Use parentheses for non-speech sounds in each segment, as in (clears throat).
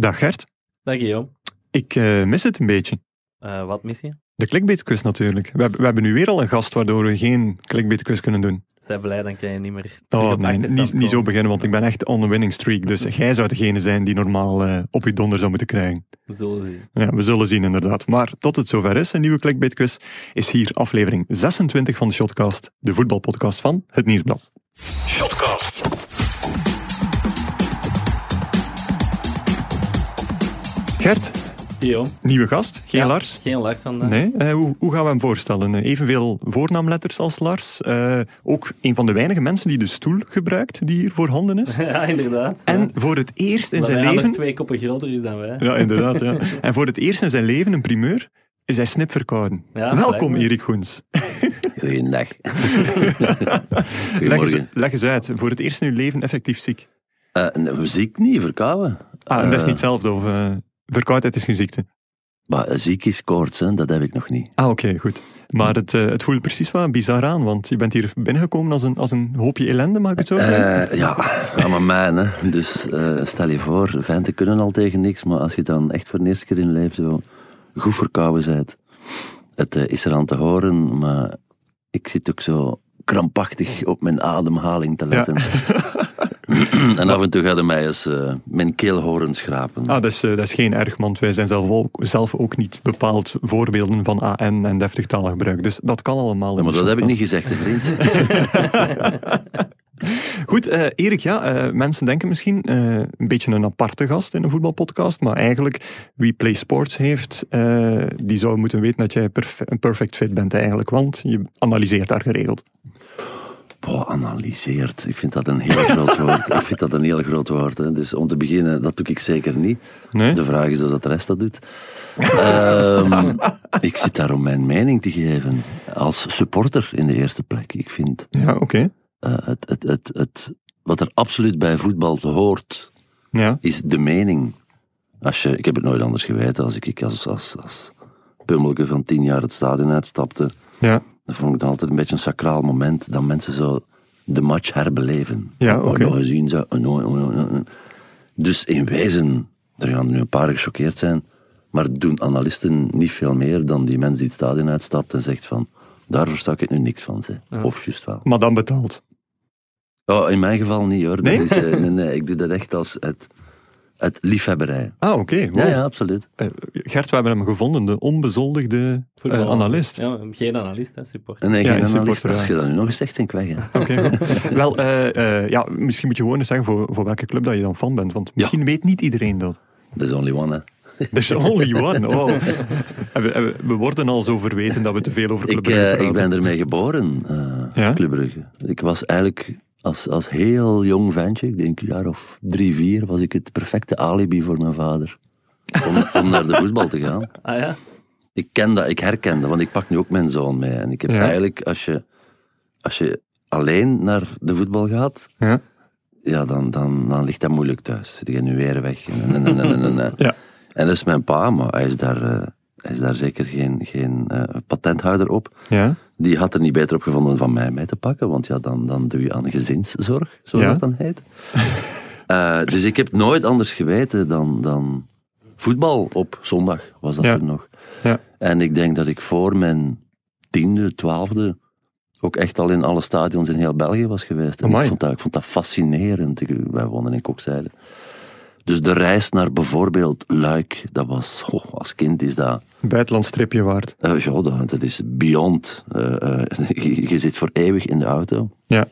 Dag Gert. Dag Guillaume. Ik uh, mis het een beetje. Uh, wat mis je? De clickbaitquiz natuurlijk. We, we, hebben nu weer al een gast waardoor we geen clickbaitquiz kunnen doen. Zij blij, dan kan je niet meer Oh nee, niet, niet, zo beginnen, want ik ben echt on a winning streak. Dus (laughs) jij zou degene zijn die normaal uh, op je donder zou moeten krijgen. We zullen zien. Ja, we zullen zien inderdaad. Maar tot het zover is, een nieuwe clickbaitquiz, is hier aflevering 26 van de Shotcast, de voetbalpodcast van Het Nieuwsblad. Shotcast. Gert, Yo. nieuwe gast, geen Ja, Lars. Geen Lars vandaag. Nee, eh, hoe, hoe gaan we hem voorstellen? Eh, evenveel voornaamletters als Lars. Eh, ook een van de weinige mensen die de stoel gebruikt die hier voorhanden is. (laughs) Ja, inderdaad. En ja. voor het eerst in Dat zijn leven... twee koppen groter is dan wij. Ja, inderdaad. Ja. (laughs) En voor het eerst in zijn leven een primeur is hij snipverkouden. Ja, Welkom. Erik Goens. (laughs) Goeiedag. Leg eens, Goedemorgen. leg eens uit. Voor het eerst in uw leven effectief ziek. Eh, nee, ziek niet, verkouden. Ah, en dat is niet hetzelfde. Of, verkoudheid is geen ziekte. Maar ziek is koorts, hè, dat heb ik nog niet. Ah, oké, goed. Maar het, eh, het voelt precies wat bizar aan, want je bent hier binnengekomen als een, als een hoopje ellende, mag ik het zo zeggen? Eh, ja, ja, maar mijn, hè. Dus eh, stel je voor, venten kunnen al tegen niks, maar als je dan echt voor de eerste keer in leven zo goed verkouden bent, het is er aan te horen, maar ik zit ook zo krampachtig op mijn ademhaling te letten. (laughs) (clears throat) en af en toe gaat hij mij eens eh, mijn keel horen schrapen. Ah, dat is, eh, dat is geen erg, want wij zijn zelf ook, zelf ook niet bepaald voorbeelden van AN en deftig taalgebruik. Dus dat kan allemaal. Ja, maar de dat heb ik niet gezegd, hè, vriend. (laughs) Goed, eh, Erik, ja, mensen denken misschien een beetje een aparte gast in een voetbalpodcast, maar eigenlijk wie Play Sports heeft, die zou moeten weten dat jij perf- een perfect fit bent eigenlijk, want je analyseert daar geregeld. Boah, analyseert. Ik vind dat een heel (laughs) groot woord. Ik vind dat een heel groot woord. Hè. Dus om te beginnen, dat doe ik zeker niet. Nee? De vraag is of dat de rest dat doet. Ehm, (laughs) ik zit daar om mijn mening te geven. Als supporter in de eerste plek. Ik vind Ja, oké. eh, het, het, het, het, wat er absoluut bij voetbal hoort, Ja, is de mening. Als je, ik heb het nooit anders geweten. Als ik als, als, als pummelke van tien jaar het stadion uitstapte, ja, dat vond ik dan altijd een beetje een sacraal moment dat mensen zo de match herbeleven. Ja, oké. gezien, oh. Dus in wezen, er gaan er nu een paar gechoqueerd zijn, maar doen analisten niet veel meer dan die mens die het stadion uitstapt en zegt van, daar versta ik nu niks van. Zeg. Of juist wel. maar dan betaald. Oh, in mijn geval niet hoor. Dat Nee? is, eh, nee, nee, ik doe dat echt als het, het liefhebberij. Ah, oké. wow. Ja, ja, absoluut. Eh, Gert, we hebben hem gevonden, de onbezoldigde eh, Voetbal. analist. Ja, geen analist, hè, support. En nee, geen een analist. supporter, Als je dat nu nog eens zegt, denk ik weg. Oké. Wel, eh, eh, ja, misschien moet je gewoon eens zeggen voor, voor welke club dat je dan fan bent, want misschien weet niet iedereen dat. There's only one, hè. There's only one. Oh. (laughs) En we, en we- we worden al zo verweten dat we te veel over Club Ik, Brugge eh, praten. ik ben ermee geboren, eh Ja? Club Brugge. Ik was eigenlijk als, als heel jong ventje, ik denk een jaar of drie, vier, was ik het perfecte alibi voor mijn vader. Om, om naar de voetbal te gaan. Ah ja? Ik ken dat, ik herken dat, want ik pak nu ook mijn zoon mee. En ik heb Ja. eigenlijk, als je, als je alleen naar de voetbal gaat, Ja? ja, dan, dan, dan ligt dat moeilijk thuis. Die gaan nu weer weg. En, en. (laughs) Ja. En dat is mijn pa, maar hij is daar, eh, hij is daar zeker geen, geen eh, patenthouder op. Ja? Die had er niet beter op gevonden dan van mij mee te pakken, want ja, dan, dan doe je aan gezinszorg, zoals Ja. dat dan heet. Eh, dus ik heb nooit anders geweten dan, dan voetbal op zondag, was dat Ja. er nog. Ja. En ik denk dat ik voor mijn tiende, twaalfde ook echt al in alle stadions in heel België was geweest. En ik vond, dat, ik vond dat fascinerend. Wij woonden in Kokzijde. Dus de reis naar bijvoorbeeld Luik, dat was, goh, als kind is dat... Buitenlands stripje waard. Eh, ja, dat, dat is beyond. Eh, eh, (laughs) je, je zit voor eeuwig in de auto. Ja.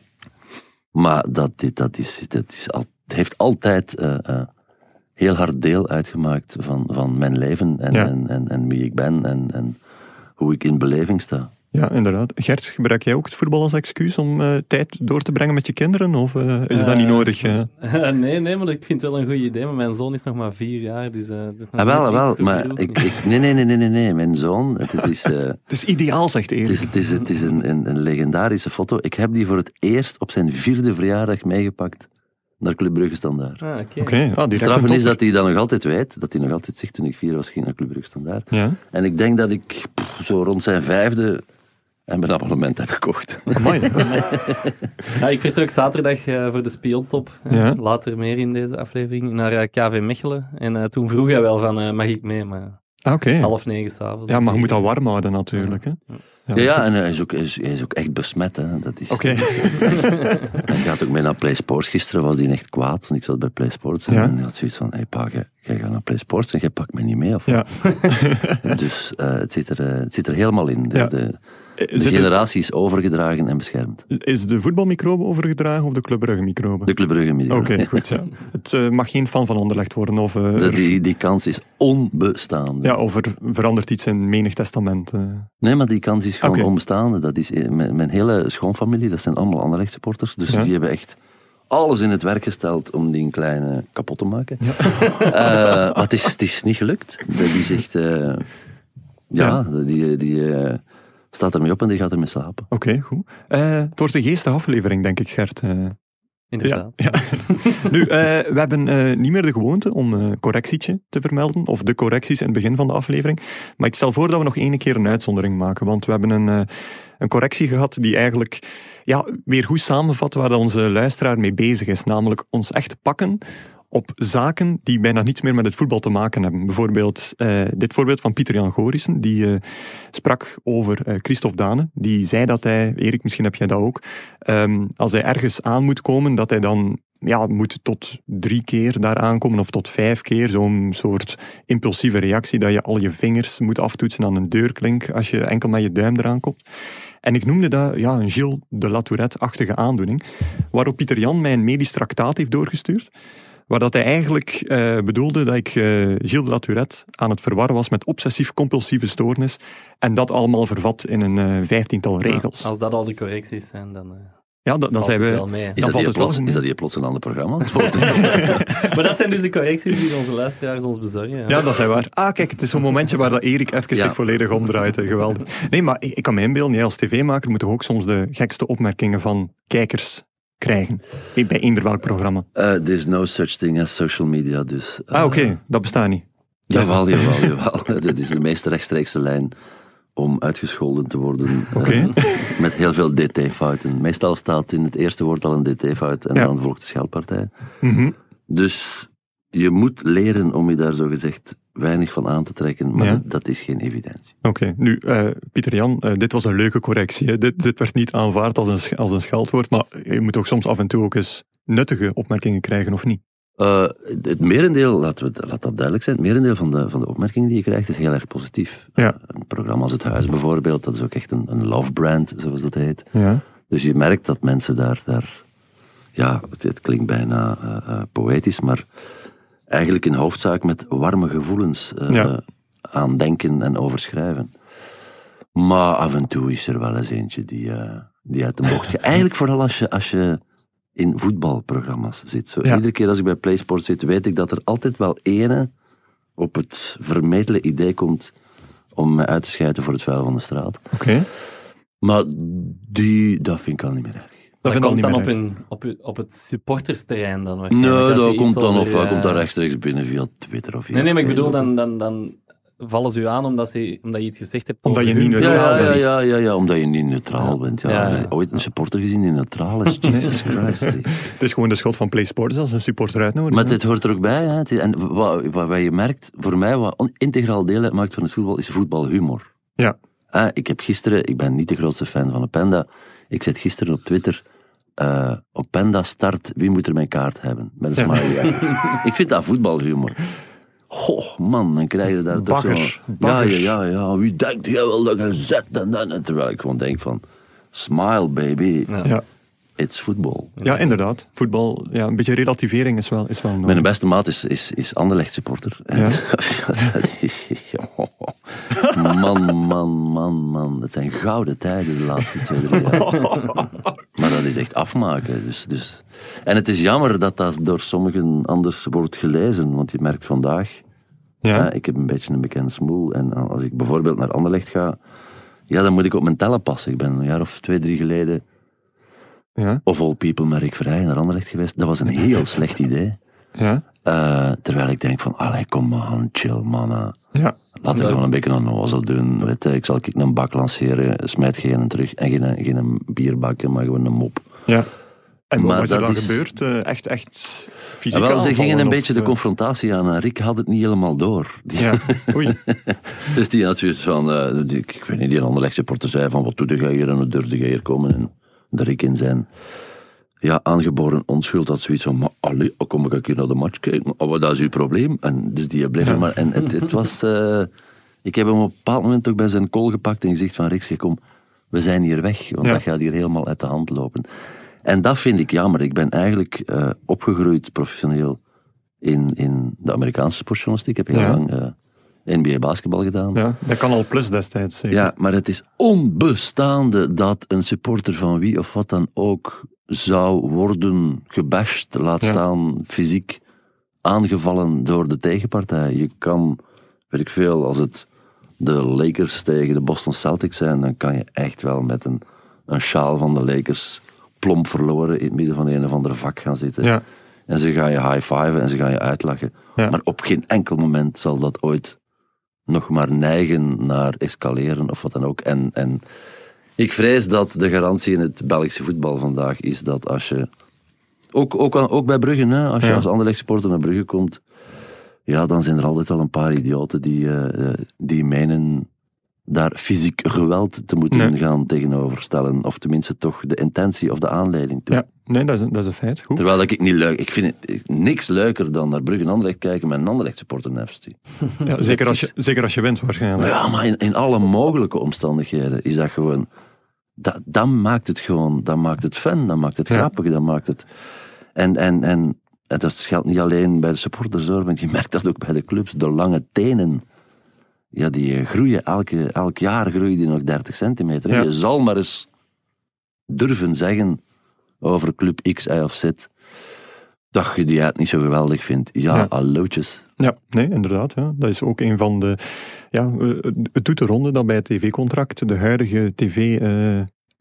Maar dat, dat, is, dat is al, heeft altijd eh, eh, heel hard deel uitgemaakt van, van mijn leven en, Ja. en, en, en wie ik ben en, en hoe ik in beleving sta. Ja, inderdaad. Gert, gebruik jij ook het voetbal als excuus om eh, tijd door te brengen met je kinderen? Of eh, is dat niet nodig? eh? (laughs) nee, nee, maar ik vind het wel een goed idee. Maar mijn zoon is nog maar vier jaar, dus... eh het is nog Ah, wel, wel, maar ik, ik, nee, nee, nee, nee, nee, nee, mijn zoon, het, het is... eh, (laughs) Het is ideaal, zegt Het Erik. is, het is, het is een, een, een legendarische foto. Ik heb die voor het eerst op zijn vierde verjaardag meegepakt naar Club Brugge Standaard. Ah, oké. Oké, ah, direct Het straffe een is dat hij dat nog altijd weet, dat hij nog altijd zegt toen ik vier was, ging naar Club Brugge Standaard. Ja, En ik denk dat ik pff, zo rond zijn vijfde en mijn abonnement heb gekocht. Amai. (laughs) Ja, ik vertrok zaterdag eh, voor de spiontop. Ja. Later meer in deze aflevering. Naar eh, KV Mechelen. En eh, toen vroeg hij wel van, eh, mag ik mee? Maar Ah, Oké. half negen s'avonds. Ja, maar je moet dat warm houden natuurlijk. Hè. Ja, ja en hij is, ook, is, ook echt besmet. Hè. Dat is, Oké. (laughs) Hij gaat ook mee naar Play Sports. Gisteren was hij echt kwaad, want ik zat bij Play Sports. En Ja. hij had zoiets van, hé hey, pa, jij, jij gaat naar Play Sports en jij pakt mij niet mee. Of? Ja. (laughs) Dus eh, het, zit er, het zit er helemaal in. De, Ja. de, de zit er- generatie is overgedragen en beschermd. is de voetbalmicrobe overgedragen of de Club Brugge microbe? De Club Brugge Media. Oké, goed. Ja. Het eh, mag geen fan van Anderlecht worden of, eh, De- die, die kans is onbestaande. ja, of er verandert iets in menig testament. eh. Nee, maar die kans is gewoon onbestaande. Dat is, eh, mijn, mijn hele schoonfamilie, dat zijn allemaal Anderlecht supporters. Dus Ja. die hebben echt alles in het werk gesteld om die kleine kapot te maken. (laughs) Eh, maar het is, het is niet gelukt. Dat is echt... eh, ja, die, die eh, staat ermee op en die gaat ermee slapen. Oké, goed. Eh, het wordt een geestige aflevering, denk ik, Gert. Eh, Inderdaad. Ja, (laughs) nu, eh, we hebben eh, niet meer de gewoonte om een correctietje te vermelden, of de correcties in het begin van de aflevering. Maar ik stel voor dat we nog één keer een uitzondering maken, want we hebben een, eh, een correctie gehad die eigenlijk ja, weer goed samenvat waar onze luisteraar mee bezig is. Namelijk ons echt pakken op zaken die bijna niets meer met het voetbal te maken hebben. Bijvoorbeeld eh, dit voorbeeld van Pieter-Jan Gorissen, die eh, sprak over eh, Christophe Dane. Die zei dat hij, Erik, misschien heb jij dat ook, ehm, als hij ergens aan moet komen, dat hij dan ja, moet tot drie keer daar aankomen of tot vijf keer. Zo'n soort impulsieve reactie dat je al je vingers moet aftoetsen aan een deurklink als je enkel met je duim eraan komt. En ik noemde dat ja, een Gilles de Latourette-achtige aandoening, waarop Pieter Jan mij een medisch traktaat heeft doorgestuurd, waar dat hij eigenlijk eh, bedoelde dat ik eh, Gilles de Latourette aan het verwarren was met obsessief-compulsieve stoornis, en dat allemaal vervat in een eh, vijftiental regels. Ja, als dat al de correcties zijn, dan, eh, Ja, dan, zijn we... wel mee. Is, Dan dat, valt die het wel plots, is dat die plots een ander programma aan het worden? Maar dat zijn dus de correcties die onze luisteraars ons bezorgen. Ja. Ja, dat zijn waar. Ah, kijk, het is zo'n momentje waar dat Erik even Ja. zich volledig omdraait. hè. Geweldig. Nee, maar ik, ik kan me inbeelden, jij als tv-maker moet toch ook soms de gekste opmerkingen van kijkers krijgen. Bij eender welk programma. Eh, There's no such thing as social media, dus... eh, Ah, oké, dat bestaat niet. Jawel, jawel, jawel. (laughs) Dat is de meest rechtstreekse lijn om uitgescholden te worden. eh, met heel veel dt-fouten. Meestal staat in het eerste woord al een dt-fout en Ja. dan volgt de scheldpartij. Mhm. Dus je moet leren om je daar zogezegd weinig van aan te trekken, maar Ja. dat, dat is geen evidentie. Oké, nu, eh, Pieter Jan, eh, dit was een leuke correctie. Hè. Dit, dit werd niet aanvaard als een, als een scheldwoord, maar je moet ook soms af en toe ook eens nuttige opmerkingen krijgen, of niet? Eh, het merendeel, laten we, laat dat duidelijk zijn, het merendeel van de, van de opmerkingen die je krijgt is heel erg positief. Ja. Een programma als Het Huis bijvoorbeeld, dat is ook echt een, een love brand, zoals dat heet. Ja. Dus je merkt dat mensen daar, daar ja, het, het klinkt bijna poëtisch, maar eigenlijk in hoofdzaak met warme gevoelens Ja. aan denken en overschrijven. Maar af en toe is er wel eens eentje die, eh, die uit de bocht gaat. Eigenlijk vooral als je, als je in voetbalprogramma's zit. Zo, Ja. Iedere keer als ik bij PlaySport zit, weet ik dat er altijd wel ene op het vermetele idee komt om me uit te schijten voor het vuil van de straat. Oké. Maar die, dat vind ik al niet meer erg. Dat komt niet dan meer op, op, het supportersterrein dan Nee, waarschijnlijk. dat komt dan, over, of hij eh, komt dan rechtstreeks binnen via Twitter of via Nee, nee, maar ik bedoel, dan, dan, dan vallen ze u aan omdat, ze, omdat je iets gezegd hebt Omdat je niet neutraal Ja, ja, bent. ja, ja, ja, omdat je niet neutraal bent. Ja. Ooit een supporter gezien die neutraal is? (laughs) Jesus Christ. Het is gewoon de schuld van Play Sports als een supporter uitnodigen. Maar het hoort er ook bij. En wat, wat, wat je merkt, voor mij, wat integraal deel uitmaakt van het voetbal, is voetbalhumor. Ja. Hè, ik heb gisteren, ik ben niet de grootste fan van Openda, ik zet gisteren op Twitter, eh Openda start, wie moet er mijn kaart hebben? Met een smiley. (laughs) ik vind dat voetbalhumor. Goh, man, dan krijg je daar toch zo... Ja, ja, ja, ja, wie denkt jij wel dat je zet en dan... en Terwijl ik gewoon denk van, smile baby, Ja. Ja. It's football. ja, inderdaad. Voetbal, ja, een beetje relativering is wel, is wel nodig. Mijn beste maat is, is, is Anderlecht supporter. Ja. (laughs) dat is, (laughs) man, man, man, man. Het zijn gouden tijden de laatste twee, drie jaar. (laughs) Maar dat is echt afmaken. Dus, dus. En het is jammer dat dat door sommigen anders wordt gelezen. Want je merkt vandaag, Ja. ja, ik heb een beetje een bekend smoel. En als ik bijvoorbeeld naar Anderlecht ga, ja, dan moet ik op mijn tellen passen. Ik ben een jaar of twee, drie geleden, Ja. of all people, met Rick Vrij naar Anderlecht geweest. Dat was een heel (laughs) slecht idee. Ja. Eh, terwijl ik denk van, allee, kom aan, chill mannen. Ja. Laten we Ja. gewoon een beetje een nozel doen. Weet je, ik zal ik een bak lanceren, smijt geen terug. En geen, geen bierbak, maar gewoon een mop. Ja. En wat Maar is er dat dan is- gebeurd? Eh, echt, echt fysiek wel, ze gingen een of, beetje de eh, confrontatie aan. En Rick had het niet helemaal door. Die, Ja, (laughs) oei. Dus die had zoiets van, eh, die- ik weet niet, die andere supporter zei van, wat doe je hier en wat durfde je hier komen? En de Rick in zijn ja, aangeboren onschuld had zoiets van, maar allee, oh, kom ik hier naar de match kijken? Oh, wat dat is uw probleem? En dus die bleef er maar, en het, het was, eh, ik heb hem op een bepaald moment ook bij zijn kool gepakt en gezegd van, Rick, kom, we zijn hier weg, want Ja. dat gaat hier helemaal uit de hand lopen. En dat vind ik jammer. Ik ben eigenlijk eh, opgegroeid professioneel in, in de Amerikaanse sportjournalistiek. Ik heb heel Ja. lang eh, NBA basketbal gedaan. Ja, dat kan al plus destijds. zeker. Ja, maar het is onbestaande dat een supporter van wie of wat dan ook zou worden gebashed, laat Ja. staan fysiek aangevallen door de tegenpartij. Je kan, weet ik veel, als het de Lakers tegen de Boston Celtics zijn, dan kan je echt wel met een, een sjaal van de Lakers plomp verloren in het midden van een of ander vak gaan zitten. Ja. En ze gaan je high-fiven en ze gaan je uitlachen. Ja. Maar op geen enkel moment zal dat ooit nog maar neigen naar escaleren of wat dan ook. En, en ik vrees dat de garantie in het Belgische voetbal vandaag is dat als je... Ook, ook, ook bij Brugge, hè, als je Ja. als Anderlecht supporter naar Brugge komt, ja, dan zijn er altijd wel een paar idioten die, eh, eh, die menen daar fysiek geweld te moeten Nee. gaan tegenoverstellen. Of tenminste toch de intentie of de aanleiding toe. Ja, nee, dat is, dat is een feit. Goed. Terwijl dat ik niet leuk... Ik vind het niks leuker dan naar Brugge en Anderlecht kijken met een Anderlecht supporter FC. Ja, (laughs) zeker, als je, zeker als je wint, waarschijnlijk. Ja, maar in, in alle mogelijke omstandigheden is dat gewoon... Dat, dat maakt het gewoon... Dat maakt het fun, dat maakt het Ja. grappig, dat maakt het... En, en, en, en dat geldt niet alleen bij de supporters hoor, want je merkt dat ook bij de clubs. De lange tenen, ja, die eh, groeien. Elke, elk jaar groeien die nog 30 centimeter. Ja. Je zal maar eens durven zeggen over club X, Y of Z, dat je die uit niet zo geweldig vindt. Ja, Ja. hallootjes. Ja, nee, inderdaad. Ja. Dat is ook een van de. Ja, eh, het doet de ronde dat bij het tv-contract de huidige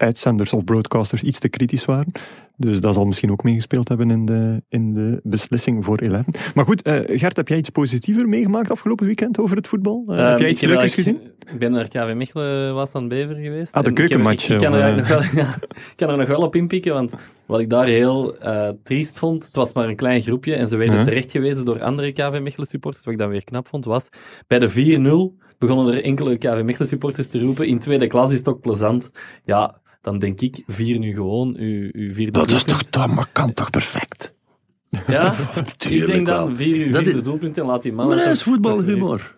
tv-uitzenders of broadcasters iets te kritisch waren. Dus dat zal misschien ook meegespeeld hebben in de, in de beslissing voor Eleven. Maar goed, eh, Gert, heb jij iets positiever meegemaakt afgelopen weekend over het voetbal? Eh, heb Ehm, jij iets ik heb leukers gezien? Ik ben naar KV Mechelen, was aan Bever geweest. Ah, de ik keukenmatch, Ik, ik kan er eh? wel, (laughs) ja, ik kan er nog wel op inpikken, want wat ik daar heel triest vond, het was maar een klein groepje en ze werden Ja. terecht gewezen door andere KV Mechelen supporters, wat ik dan weer knap vond, was bij de 4-0 begonnen er enkele KV Mechelen supporters te roepen, in tweede klas is het ook plezant. Ja, dan denk ik, vier nu gewoon uw, uw vierde Dat is toch, doelpunt. dat maar kan toch perfect? Ja, (laughs) ik Tuurlijk denk dan wel. vier uw vierde is- doelpunt en laat die mannen... Maar dat is voetbalhumor.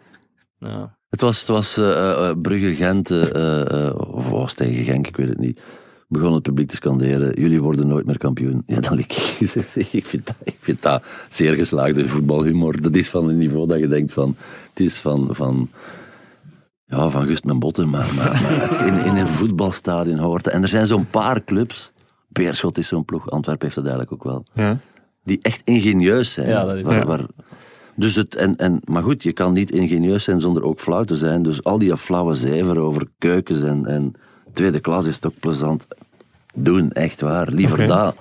Ja. Het was, het was eh, eh, Brugge-Gent, eh, eh, eh, of was het tegen Genk, ik weet het niet. Begon het publiek te scanderen, jullie worden nooit meer kampioen. Ja, dan ik, (laughs) ik, vind dat, ik vind dat zeer geslaagde voetbalhumor. Dat is van een niveau dat je denkt van, het is van, van ja, van Gust mijn botten, maar, maar, maar het in, in een voetbalstadion hoort. En er zijn zo'n paar clubs, Beerschot is zo'n ploeg, Antwerpen heeft dat eigenlijk ook wel, Ja. die echt ingenieus zijn. Ja, dat is- waar, ja. waar- dus het, en, en, maar goed, je kan niet ingenieus zijn zonder ook flauw te zijn. Dus al die flauwe zever over keukens en, en tweede klas is toch plezant. Doen, echt waar. Liever Oké. dat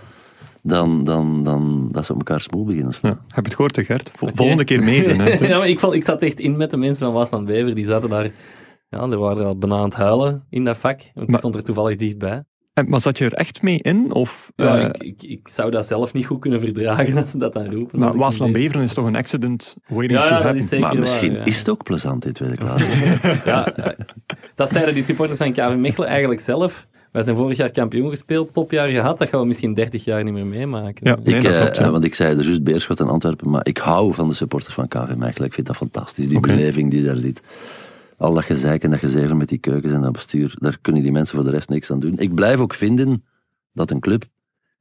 dan, dan, dan dat ze op elkaar smoel beginnen. Ja. Heb je het gehoord, hè, Gert? Vol- Volgende keer meedoen. (laughs) hè. ja, maar ik, ik zat echt in met de mensen van Was aan Bever. Die zaten daar, ja, die waren al bijna aan het huilen in dat vak. Want die stond er toevallig dichtbij. En, maar zat je er echt mee in? Of, Ja, eh, ik, ik, ik zou dat zelf niet goed kunnen verdragen (laughs) als ze dat dan roepen. maar ik Waasland weet. Beveren is toch een accident waiting Ja, to happen? is zeker maar misschien waar, ja. is het ook plezant in tweede (laughs) klas. Ja, ja. dat zeiden die supporters van KV Mechelen eigenlijk zelf. Wij zijn vorig jaar kampioen gespeeld, topjaar gehad. Dat gaan we misschien 30 jaar niet meer meemaken. Ja. Nee, ik, dat eh, klopt, ja. want ik zei er juist Beerschot en Antwerpen, maar ik hou van de supporters van KV Mechelen. Ik vind dat fantastisch, die beleving die daar zit. Al dat gezeik en dat gezever met die keukens en dat bestuur, daar kunnen die mensen voor de rest niks aan doen. Ik blijf ook vinden dat een club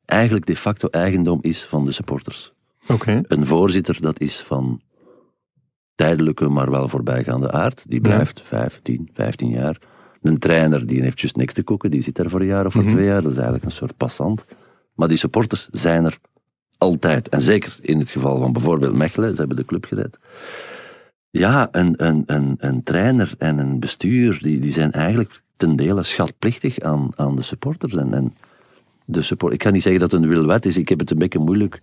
eigenlijk de facto eigendom is van de supporters. Oké. Een voorzitter, dat is van tijdelijke, maar wel voorbijgaande aard. Die blijft 5, 10, 15 jaar. Een trainer, die heeft juist niks te koken, die zit daar voor een jaar of voor Mhm. twee jaar. Dat is eigenlijk een soort passant. Maar die supporters zijn er altijd. En zeker in het geval van bijvoorbeeld Mechelen, ze hebben de club gered. Ja, een, een, een, een trainer en een bestuur, die, die zijn eigenlijk ten dele schatplichtig aan, aan de supporters. En, en de support, ik kan niet zeggen dat het een wilwet is, ik heb het een beetje moeilijk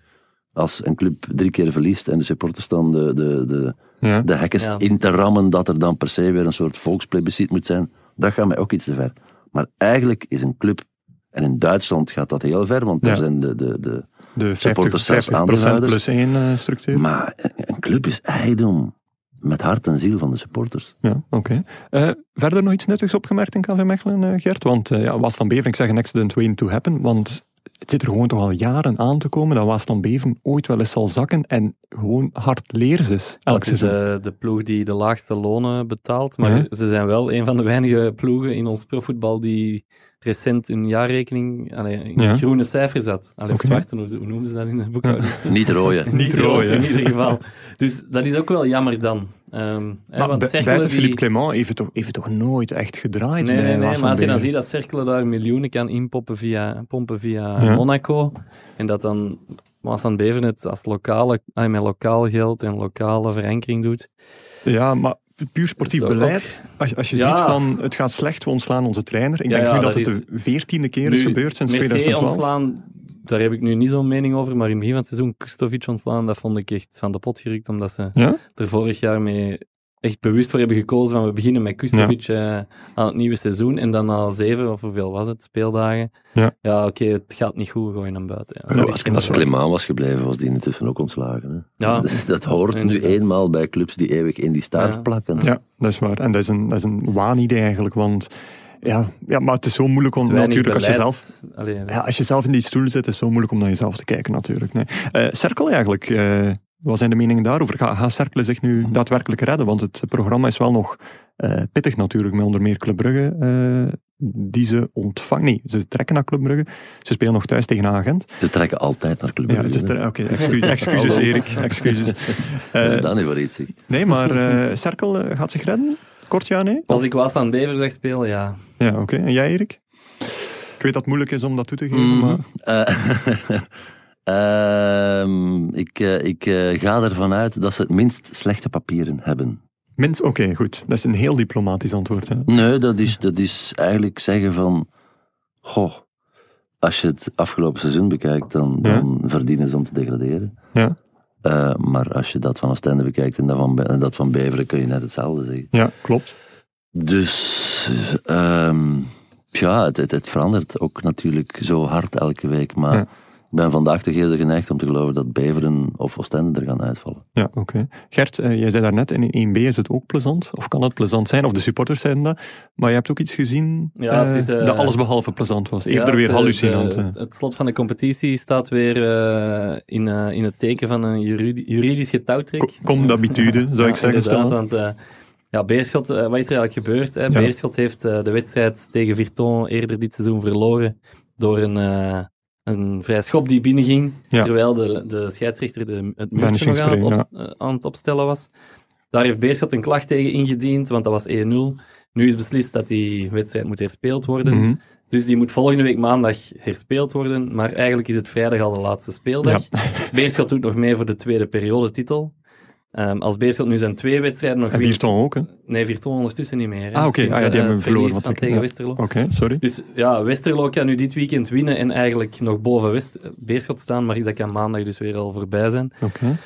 Als een club drie keer verliest en de supporters staan de, de, de, Ja. de hekken Ja. in te rammen, dat er dan per se weer een soort volksplebiscit moet zijn, dat gaat mij ook iets te ver. Maar eigenlijk is een club, en in Duitsland gaat dat heel ver, want daar Ja. zijn de, de, de, De 50, Supporters zelfs 50% aandeelhouders. plus één eh, structuur. maar een, club is eigendom met hart en ziel van de supporters. Ja, oké. Eh, verder nog iets nuttigs opgemerkt in KV Mechelen, eh, Gert? Want uh, ja, Waasland-Bever, ik zeg een accident waiting to happen, want het zit er gewoon toch al jaren aan te komen dat Waasland-Bever ooit wel eens zal zakken en gewoon hard leers is. Elk Dat is de, de ploeg die de laagste lonen betaalt. Maar Ja. ze zijn wel een van de weinige ploegen in ons profvoetbal die recent een jaarrekening allee, in Ja. groene cijfers had. Allee, Oké. Of zwarte, hoe, hoe noemen ze dat in de boekhouding? Niet rooien. Niet (laughs) hè. in ieder geval. Dus dat is ook wel jammer dan. Hè, Maar want bu- Cercle buiten die- Philippe Clement heeft het toch, heeft het toch nooit echt gedraaid Nee, bij nee, nee, maar als je dan ziet dat Cercle daar miljoenen kan inpoppen via, pompen via Ja. Monaco, en dat dan Waasland Beveren het als lokale, ah, met lokaal geld en lokale verankering doet. Ja, maar puur sportief beleid. Als, je- als je Ja. ziet van het gaat slecht, we ontslaan onze trainer. Ik Ja, denk nu dat, dat het is- de veertiende keer is gebeurd sinds Mercier 2012. ontslaan, daar heb ik nu niet zo'n mening over, maar in het begin van het seizoen Kustovic ontslaan, dat vond ik echt van de pot gerukt, omdat ze Ja? er vorig jaar mee echt bewust voor hebben gekozen van we beginnen met Kustovic eh, aan het nieuwe seizoen en dan na zeven, of hoeveel was het, speeldagen. Ja. oké, het gaat niet goed, gooi hem buiten. Ja. Ja, Nou, dat als, als Clement was gebleven, was die intussen ook ontslagen. Hè? Ja. (laughs) Dat hoort nu eenmaal bij clubs die eeuwig in die staart Ja. plakken. Ja, dat is waar. En dat is een, dat is een waanidee eigenlijk, want ja, ja, maar het is zo moeilijk om natuurlijk als je zelf Allee, Ja, als je zelf in die stoel zit, is het zo moeilijk om naar jezelf te kijken natuurlijk. Nee. Eh, Cercle eigenlijk, eh, wat zijn de meningen daarover? Ga, gaat Cercle zich nu daadwerkelijk redden? Want het programma is wel nog eh, pittig natuurlijk, met onder meer Club Brugge, eh, die ze ontvangen. Nee, ze trekken naar Club Brugge. Ze spelen nog thuis tegen een agent. Ze trekken altijd naar Club Ja, Brugge, ter- Oké, excu- excuses. Erik, excuses. Wat is dat nu voor iets? zeg? nee, maar (laughs) Cercle gaat zich redden? Kort ja, nee? Als ik was aan Bever zag spelen, ja. Ja, oké. En jij Erik? Ik weet dat het moeilijk is om dat toe te geven, Mhm. maar... (laughs) Eh, ehm, ik eh, ik eh, ga ervan uit dat ze het minst slechte papieren hebben. Minst, oké, goed. Dat is een heel diplomatisch antwoord. Hè? Nee, dat is, dat is eigenlijk zeggen van... Goh, als je het afgelopen seizoen bekijkt, dan, Ja. dan verdienen ze om te degraderen. Ja. Eh, maar als je dat van Oostende bekijkt en dat van, en dat van Beveren, kun je net hetzelfde zeggen. Ja, klopt. Dus ehm, ja, het, het, het verandert ook natuurlijk zo hard elke week. Maar Ja. Ik ben vandaag toch eerder geneigd om te geloven dat Beveren of Oostende er gaan uitvallen. Ja, oké. Gert, eh, jij zei daarnet, in 1B is het ook plezant. Of kan het plezant zijn? Of de supporters zeiden dat. Maar je hebt ook iets gezien Ja, het is, eh, dat alles behalve plezant was. Eerder Ja, weer de- hallucinant. de- het slot van de competitie staat weer eh, in, in het teken van een juridi- juridisch getouwtrek. Comme d'habitude, (laughs) zou ik zeggen. Inderdaad, stellen. want eh, ja, Beerschot, wat is er eigenlijk gebeurd? Hè? Ja. Beerschot heeft de wedstrijd tegen Virton eerder dit seizoen verloren door een, eh, een vrij schop die binnenging, Ja. terwijl de, de scheidsrechter de, het muurtje nog aan het, op- eh, aan het opstellen was. Daar heeft Beerschot een klacht tegen ingediend, want dat was 1-0. Nu is beslist dat die wedstrijd moet herspeeld worden. Mhm. Dus die moet volgende week maandag herspeeld worden. Maar eigenlijk is het vrijdag al de laatste speeldag. Beerschot doet nog mee voor de tweede periodetitel. Ehm als Beerschot nu zijn twee wedstrijden nog En Virton ook, hè? Oké, Nee, Virton ondertussen niet meer. hè. Ah, oké. Ah, ja, die eh, hebben het verloren, wat van ik- tegen ja. Westerlo. sorry. Dus ja, Westerlo kan nu dit weekend winnen en eigenlijk nog boven West Beerschot staan. Maar dat kan maandag dus weer al voorbij zijn. Oké.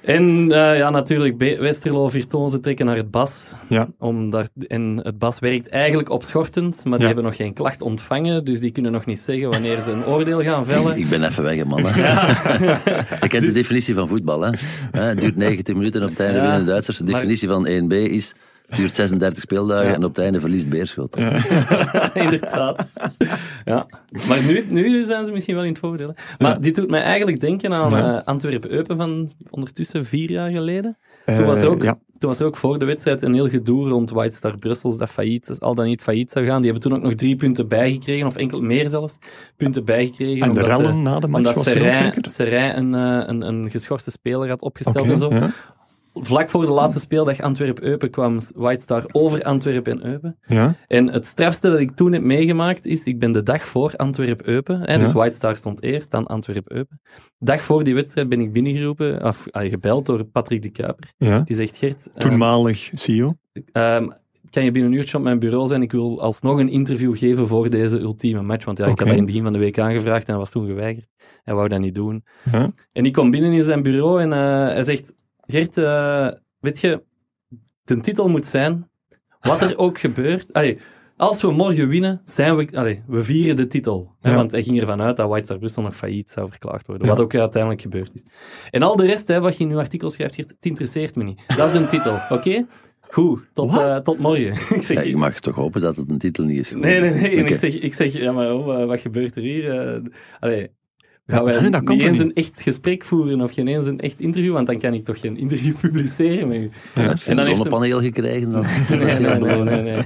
En eh, ja, natuurlijk, Westerlo, Virton, ze trekken naar het BAS. Ja. Om daar, en het BAS werkt eigenlijk opschortend, maar die Ja. hebben nog geen klacht ontvangen. Dus die kunnen nog niet zeggen wanneer ze een oordeel gaan vellen. Ik ben even weg, man. hè. Ik (laughs) (laughs) ken de definitie van voetbal. Hè. Hè, Het duurt 90 minuten op het einde Ja. winnen de Duitsers. De Maar- definitie van 1B is... Het duurt 36 speeldagen Ja. en op het einde verliest Beerschot. (laughs) Inderdaad. Ja. Maar nu, nu zijn ze misschien wel in het voordeel. Maar Ja. dit doet mij eigenlijk denken aan Ja. eh, Antwerpen-Eupen van ondertussen vier jaar geleden. Toen was, er Eh, ook, ja. toen was er ook voor de wedstrijd een heel gedoe rond White Star Brussels dat failliet, al dan niet failliet zou gaan. Die hebben toen ook nog drie punten bijgekregen, of enkel meer zelfs, punten bijgekregen. En de ze- rellen na de match Omdat was ook Serijn, zeker? Serijn een, eh, een, een geschorste speler had opgesteld en zo. Vlak voor de laatste speeldag Antwerpen-Eupen kwam White Star over Antwerpen en Eupen. Ja. En het strafste dat ik toen heb meegemaakt is, ik ben de dag voor Antwerp-Eupen, hè, dus Ja. White Star stond eerst, dan Antwerp-Eupen. Dag voor die wedstrijd ben ik binnengeroepen, of ah, gebeld door Patrick de Kuiper. ja. Die zegt, Gert, ehm, Toenmalig CEO. ehm, kan je binnen een uurtje op mijn bureau zijn? Ik wil alsnog een interview geven voor deze ultieme match. Want ja, ik had dat in het begin van de week aangevraagd en hij was toen geweigerd. Hij wou dat niet doen. En ik kom binnen in zijn bureau en eh, hij zegt: Gert, eh, weet je, de titel moet zijn: wat er ook gebeurt. Allee, als we morgen winnen, zijn we, allee, we vieren de titel. Hè, Ja. Want hij ging ervan uit dat White Star nog failliet zou verklaard worden. Ja. Wat ook uiteindelijk gebeurd is. En al de rest, hè, wat je in uw artikel schrijft, Gert, het interesseert me niet. Dat is een titel, oké? Goed, tot, eh, tot morgen. (laughs) ik zeg, Ja, ik mag toch hopen dat het een titel niet is geworden. Nee, nee, nee. En ik, zeg, ik zeg, ja, maar oh, eh, wat gebeurt er hier? Allee, gaan wij Nee, dat kan niet toch eens niet? een echt gesprek voeren of geen eens een echt interview? Want dan kan ik toch geen interview (laughs) publiceren met u. Ja. En een dan heeft zonnepaneel gekregen? Dat (laughs) Nee, nee, nee.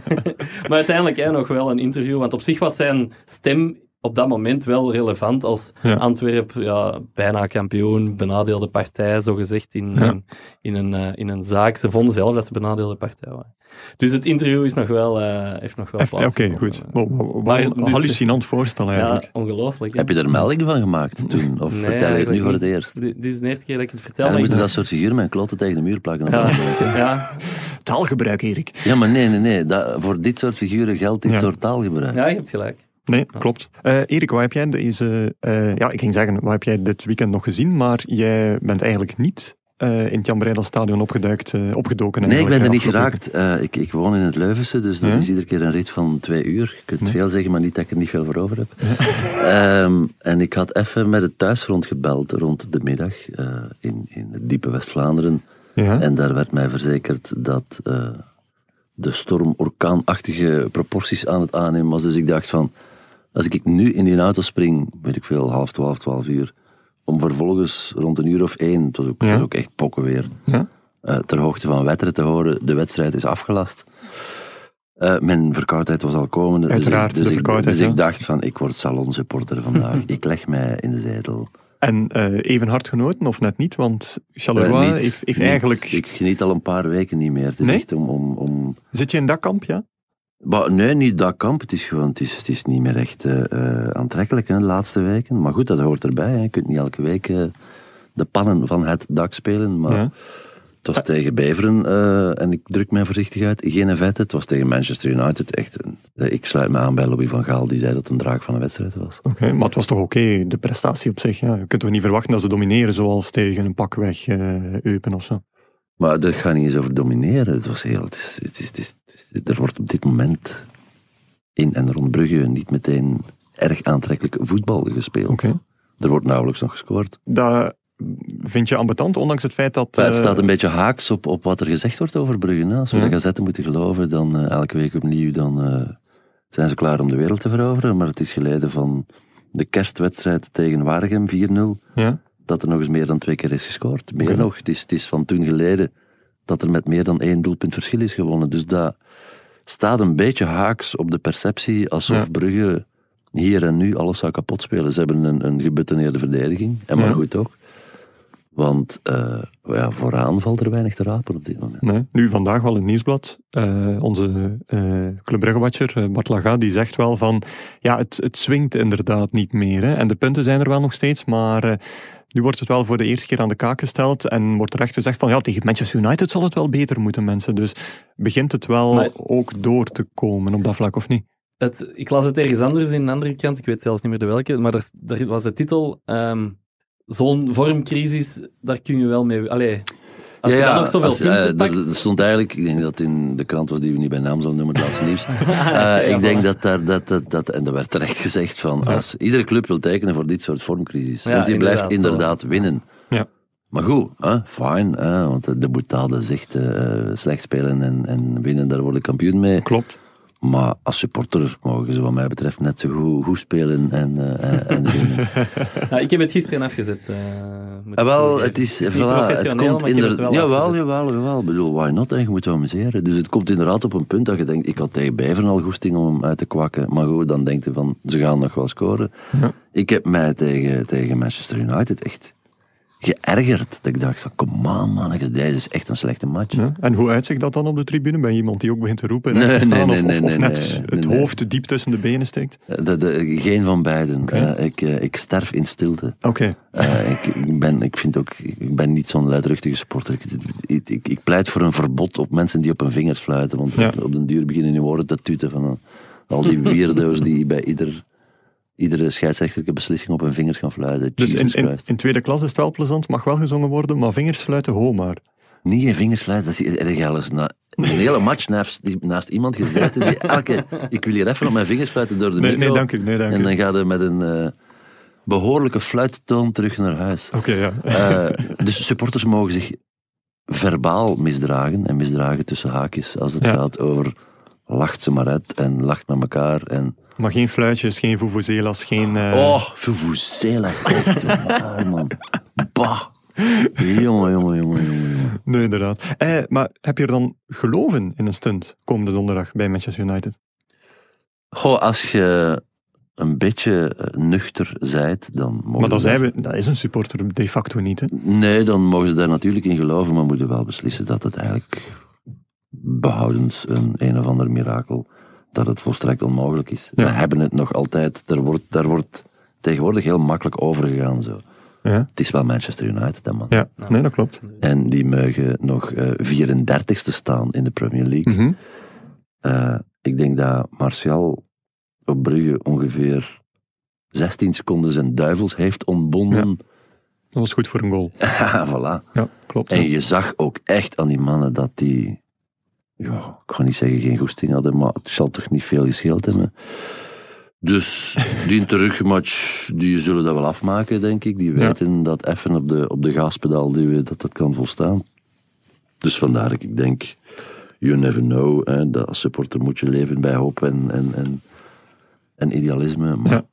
Maar uiteindelijk hè, nog wel een interview, want op zich was zijn stem op dat moment wel relevant als Ja. Antwerp ja, bijna kampioen, benadeelde partij, zogezegd, in, Ja. in, in, een, eh, in een zaak. Ze vonden zelf dat ze benadeelde partij waren. Dus het interview is nog wel, eh, heeft nog wel Even- Oké, goed. Maar een dus- hallucinant voorstel eigenlijk. Ja, ongelooflijk. hè. Heb je er melding van gemaakt toen? Of Nee, vertel je het nu voor het eerst? Dit, is de eerste keer dat ik het vertel. En dan moeten dat soort figuren met kloten tegen de muur plakken. ja, ja, Taalgebruik, Erik. Ja, maar nee, nee, nee. Dat, voor dit soort figuren geldt dit Ja. soort taalgebruik. ja, je hebt gelijk. Nee, klopt. Eh Erik, wat heb jij deze... eh, ja, ik ging zeggen, wat heb jij dit weekend nog gezien? Maar jij bent eigenlijk niet eh, in het Jan Breidel stadion opgeduikt, eh, opgedoken. Nee, ik ben er niet geraakt. Ik, ik woon in het Leuvense, dus dat Ja? is iedere keer een rit van twee uur. Je kunt Ja. veel zeggen, maar niet dat ik er niet veel voor over heb. (laughs) Ehm, en ik had even met het thuisfront gebeld rond de middag in, in het diepe West-Vlaanderen. Ja? En daar werd mij verzekerd dat de storm orkaanachtige proporties aan het aannemen was. Dus ik dacht van, als ik nu in die auto spring, weet ik veel, half twaalf, twaalf uur, om vervolgens rond een uur of één, het was ook, het was ook echt pokken weer, Ja? eh, ter hoogte van Wetteren te horen, de wedstrijd is afgelast. Eh, mijn verkoudheid was al komende. Dus, ik, Uiteraard, dus, ik, dus ja. ik dacht van, ik word salonsupporter vandaag. (laughs) ik leg mij in de zetel. En eh, even hard genoten of net niet? Want Charleroi heeft, eigenlijk... Ik geniet al een paar weken niet meer. Het is Nee? echt om, om, om Zit je in dat kamp, ja? Maar nee, niet dat kamp. Het is gewoon, het is, het is niet meer echt eh, eh, aantrekkelijk hè, de laatste weken. Maar goed, dat hoort erbij. Hè. Je kunt niet elke week eh, de pannen van het dak spelen. Maar Ja. het was tegen Beveren, en ik druk mij voorzichtig uit, geen vette. Het was tegen Manchester United. Echt een, ik sluit me aan bij Louis van Gaal, die zei dat het een draak van een wedstrijd was. Oké, maar het was toch oké, de prestatie op zich. Ja. Je kunt toch niet verwachten dat ze domineren zoals tegen een pakweg Eupen of zo. Maar dat gaat niet eens over domineren. Het was heel, het is, het is, het er wordt op dit moment in en rond Brugge niet meteen erg aantrekkelijk voetbal gespeeld. Er wordt nauwelijks nog gescoord. Dat vind je ambetant, ondanks het feit dat... Maar het eh, staat een beetje haaks op, op wat er gezegd wordt over Brugge. Als we Ja. de gazetten moeten geloven, dan eh, elke week opnieuw dan, eh, zijn ze klaar om de wereld te veroveren. Maar het is geleden van de kerstwedstrijd tegen Waregem 4-0, Ja? Dat er nog eens meer dan twee keer is gescoord. Meer nog, het is, het is van toen geleden dat er met meer dan één doelpunt verschil is gewonnen. Dus dat staat een beetje haaks op de perceptie alsof Ja. Brugge hier en nu alles zou kapot spelen. Ze hebben een, een verdediging, en maar Ja. goed ook. Want eh, ja, vooraan valt er weinig te rapen op dit moment. Nee. Nu, vandaag wel in het nieuwsblad. eh, onze eh Club Brugge-watcher, eh, Bart Laga, die zegt wel van... Ja, het, het swingt inderdaad niet meer. Hè. En de punten zijn er wel nog steeds, maar... eh, nu wordt het wel voor de eerste keer aan de kaak gesteld en wordt terecht gezegd van ja, tegen Manchester United zal het wel beter moeten, mensen. Dus begint het wel Maar- ook door te komen op dat vlak, of niet? Het, ik las het ergens anders in een andere krant, ik weet zelfs niet meer de welke, maar daar, daar was de titel ehm, Zo'n vormcrisis, daar kun je wel mee... Allee, als je dan nog zoveel als, eh, punten er- pakt... Er stond eigenlijk, ik denk dat in de krant was die we niet bij naam zullen noemen, het laatste nieuws. (laughs) Eh, ja, ik denk dat daar, dat, dat, dat, en er werd terecht gezegd van, als iedere club wil tekenen voor dit soort vormcrisis. Ja, want die blijft inderdaad, winnen. Ja. Maar goed, hè, fijn, hè, want de boetade zegt eh, slecht spelen en, en winnen, daar word ik kampioen mee. Klopt. Maar als supporter mogen ze wat mij betreft net zo goed, goed spelen en, eh, en, en (laughs) winnen. Ja, ik heb het gisteren afgezet. Ah, ik wel, het is, niet voilà, het professioneel, komt maar ik heb het inderdaad. wel Jawel, afgezet. jawel, jawel. Ik bedoel, why not? En je moet wel amuseren. Dus het komt inderdaad op een punt dat je denkt, ik had tegen Beveren al goesting om hem uit te kwakken. Maar goed, dan denk je van, ze gaan nog wel scoren. Ja. Ik heb mij tegen, tegen Manchester United echt geërgerd. Dat ik dacht van, kom on man, deze is echt een slechte match. Ja. En hoe uitzicht dat dan op de tribune? Ben je iemand die ook begint te roepen en Nee, te staan? nee, of, nee, of, net het hoofd diep tussen de benen steekt? Eh, de- de- geen van beiden. Eh, ik, eh, ik sterf in stilte. Oké. Ik, ik, ben, ik vind ook, ik ben niet zo'n luidruchtige sporter. Ik, ik, pleit voor een verbod op mensen die op hun vingers fluiten. Want Ja. op den duur beginnen hun woorden te tuten van al die weirdo's die bij ieder, iedere scheidsrechterlijke beslissing op hun vingers gaan fluiten. Dus in, in, tweede klas is het wel plezant, mag wel gezongen worden, maar vingers sluiten, ho maar. Niet in vingers fluiten, dat is erg alles. Na, een hele match naast, die- naast iemand gezeten die elke... Ik wil hier even op mijn vingers fluiten door de Nee, micro. nee, dank u. Nee, dank En dan gaat hij met een eh, behoorlijke fluittoon terug naar huis. Oké, ja. Eh, dus supporters mogen zich verbaal misdragen. En misdragen tussen haakjes als het Ja. gaat over lacht ze maar uit en lacht met elkaar. En, Maar geen fluitjes, geen vuvuzelas, geen... eh, oh, vuvuzelas. waar, (laughs) man. Bah. Jongen, jongen, jongen. Nee, inderdaad. Eh, maar heb je er dan geloven in een stunt komende donderdag bij Manchester United? Goh, als je een beetje eh, nuchter zijt, dan mogen Maar dan zijn we, dat is een supporter de facto niet. Hè? Nee, dan mogen ze daar natuurlijk in geloven, maar moeten wel beslissen dat het eigenlijk behoudens een een of ander mirakel, dat het volstrekt onmogelijk is. Ja. We hebben het nog altijd, daar wordt, daar wordt tegenwoordig heel makkelijk overgegaan zo. Ja, Het is wel Manchester United, hè, man. ja. nee, dat klopt. En die mogen nog eh 34ste staan in de Premier League. Eh, ik denk dat Martial op Brugge ongeveer 16 seconden zijn duivels heeft ontbonden. Dat was goed voor een goal. (laughs) voilà. Ja, klopt. En je zag ook echt aan die mannen dat die, ja, ik ga niet zeggen geen goesting hadden, maar het zal toch niet veel gescheeld hebben. Dus (laughs) die terugmatch, die zullen dat wel afmaken, denk ik. Die Ja. weten dat even op de, op de gaspedaal duwen, dat dat kan volstaan. Dus vandaar dat ik denk, you never know. Hè, dat als supporter moet je leven bij hoop en, en, en, en idealisme. Maar Ja.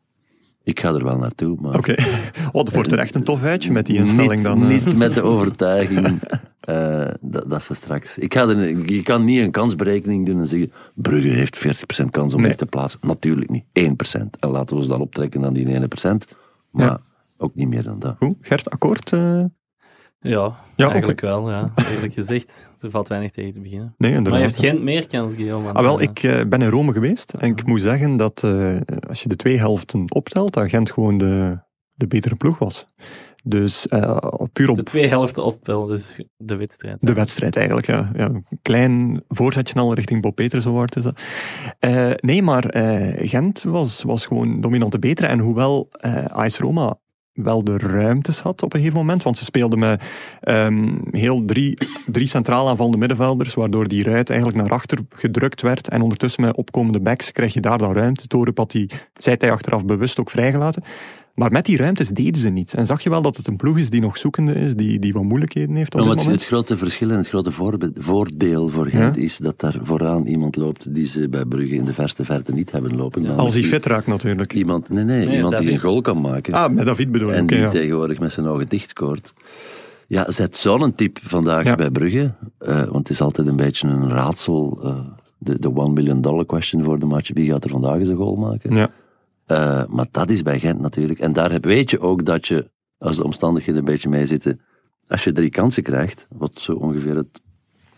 ik ga er wel naartoe. Maar Oké. (laughs) Oh, dat wordt er echt een tof uitje met die instelling niet, dan. eh. Niet met de overtuiging (laughs) eh, dat, dat ze straks... Ik ga er, je kan niet een kansberekening doen en zeggen Brugge heeft 40% kans om Nee. zich te plaatsen. Natuurlijk niet. 1%. En laten we ons dan optrekken aan die 1%. Maar Ja. ook niet meer dan dat. Goed, Gert, akkoord? eh? Ja, Ja, eigenlijk wel. Ja. Eerlijk gezegd, er valt weinig tegen te beginnen. Nee, Maar inderdaad. heeft Gent meer kans, Guillaume? Ah, wel, eh, ik ben in Rome geweest en ik moet zeggen dat eh, als je de twee helften optelt, dat Gent gewoon de, de betere ploeg was. Dus eh, puur op De twee helften optellen, dus de wedstrijd. de wedstrijd eigenlijk. Ja. Ja, een klein voorzetje al richting Bob Peters Award is dat. Eh, nee, maar eh, Gent was, was gewoon dominant de betere. En hoewel AS Roma wel de ruimtes had op een gegeven moment, want ze speelden met ehm, heel drie, drie centraal aanvallende middenvelders, waardoor die ruit eigenlijk naar achter gedrukt werd. En ondertussen met opkomende backs krijg je daar dan ruimte. Torup had die, zei hij achteraf bewust ook vrijgelaten. Maar met die ruimtes deden ze niets. En zag je wel dat het een ploeg is die nog zoekende is, die, die wat moeilijkheden heeft op Ja, dit maar het, moment. het grote verschil en het grote voordeel voor Gent is dat daar vooraan iemand loopt die ze bij Brugge in de verste verte niet hebben lopen. Namelijk Als hij fit raakt natuurlijk. Iemand, nee, nee, Nee, iemand die een goal kan maken. Ah, met David bedoel ik. En die ja. tegenwoordig met zijn ogen dicht scoort. Ja, zet zo'n type vandaag Ja. bij Brugge. eh, want het is altijd een beetje een raadsel. eh, de, de one million dollar question voor de match. Wie gaat er vandaag eens een goal maken? Ja. Eh, maar dat is bij Gent natuurlijk. En daar weet je ook dat je, als de omstandigheden een beetje meezitten, als je drie kansen krijgt, wat zo ongeveer het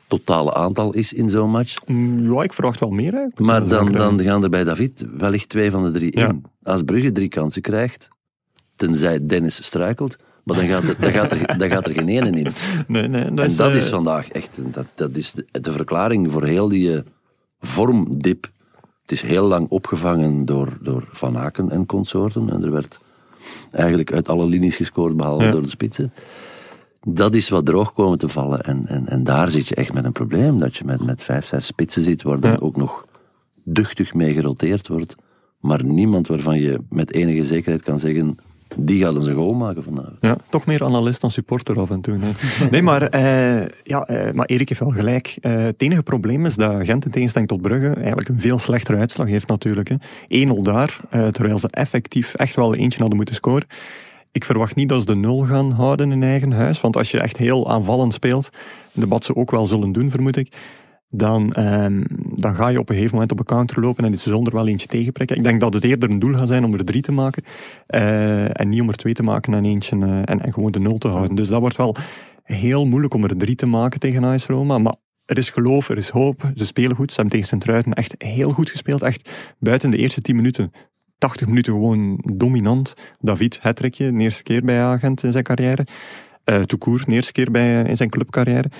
totale aantal is in zo'n match, Mm, Ja, ik verwacht wel meer eigenlijk. maar dan, ook, dan eh, gaan er bij David wellicht twee van de drie Ja. in. Als Brugge drie kansen krijgt, tenzij Dennis struikelt, maar dan gaat er, dan gaat er, dan gaat er geen ene in. (laughs) Nee, nee, dat en is, dat eh, is vandaag echt dat, dat is de, de verklaring voor heel die eh, vormdip. Het is heel lang opgevangen door, door Van Aken en consorten. En er werd eigenlijk uit alle linies gescoord, behalve Ja. door de spitsen. Dat is wat droog komen te vallen. En, en, en daar zit je echt met een probleem. Dat je met, met vijf, zes spitsen zit, waar dan Ja. ook nog duchtig mee geroteerd wordt. Maar niemand waarvan je met enige zekerheid kan zeggen... Die eens een goal maken vanavond. Ja, toch meer analist dan supporter af en toe. Nee, (laughs) nee maar, eh, ja, eh, maar Erik heeft wel gelijk. Eh, het enige probleem is dat Gent in tegenstelling tot Brugge eigenlijk een veel slechtere uitslag heeft natuurlijk. hè. 1-0 daar, terwijl ze effectief echt wel eentje hadden moeten scoren. Ik verwacht niet dat ze de nul gaan houden in eigen huis, want als je echt heel aanvallend speelt, en wat ze ook wel zullen doen, vermoed ik, dan, ehm, dan ga je op een gegeven moment op een counter lopen en is zonder wel eentje tegenprikken. Ik denk dat het eerder een doel gaat zijn om er drie te maken eh, en niet om er twee te maken en eentje eh, en, gewoon de nul te houden. Dus dat wordt wel heel moeilijk om er drie te maken tegen AS Roma, maar er is geloof, er is hoop, ze spelen goed. Ze hebben tegen Sint-Truiden echt heel goed gespeeld, echt buiten de eerste tien minuten 80 minuten gewoon dominant. David, Hetrekje, de eerste keer bij Agent in zijn carrière. Uh, Toekoer, de eerste keer bij, in zijn clubcarrière.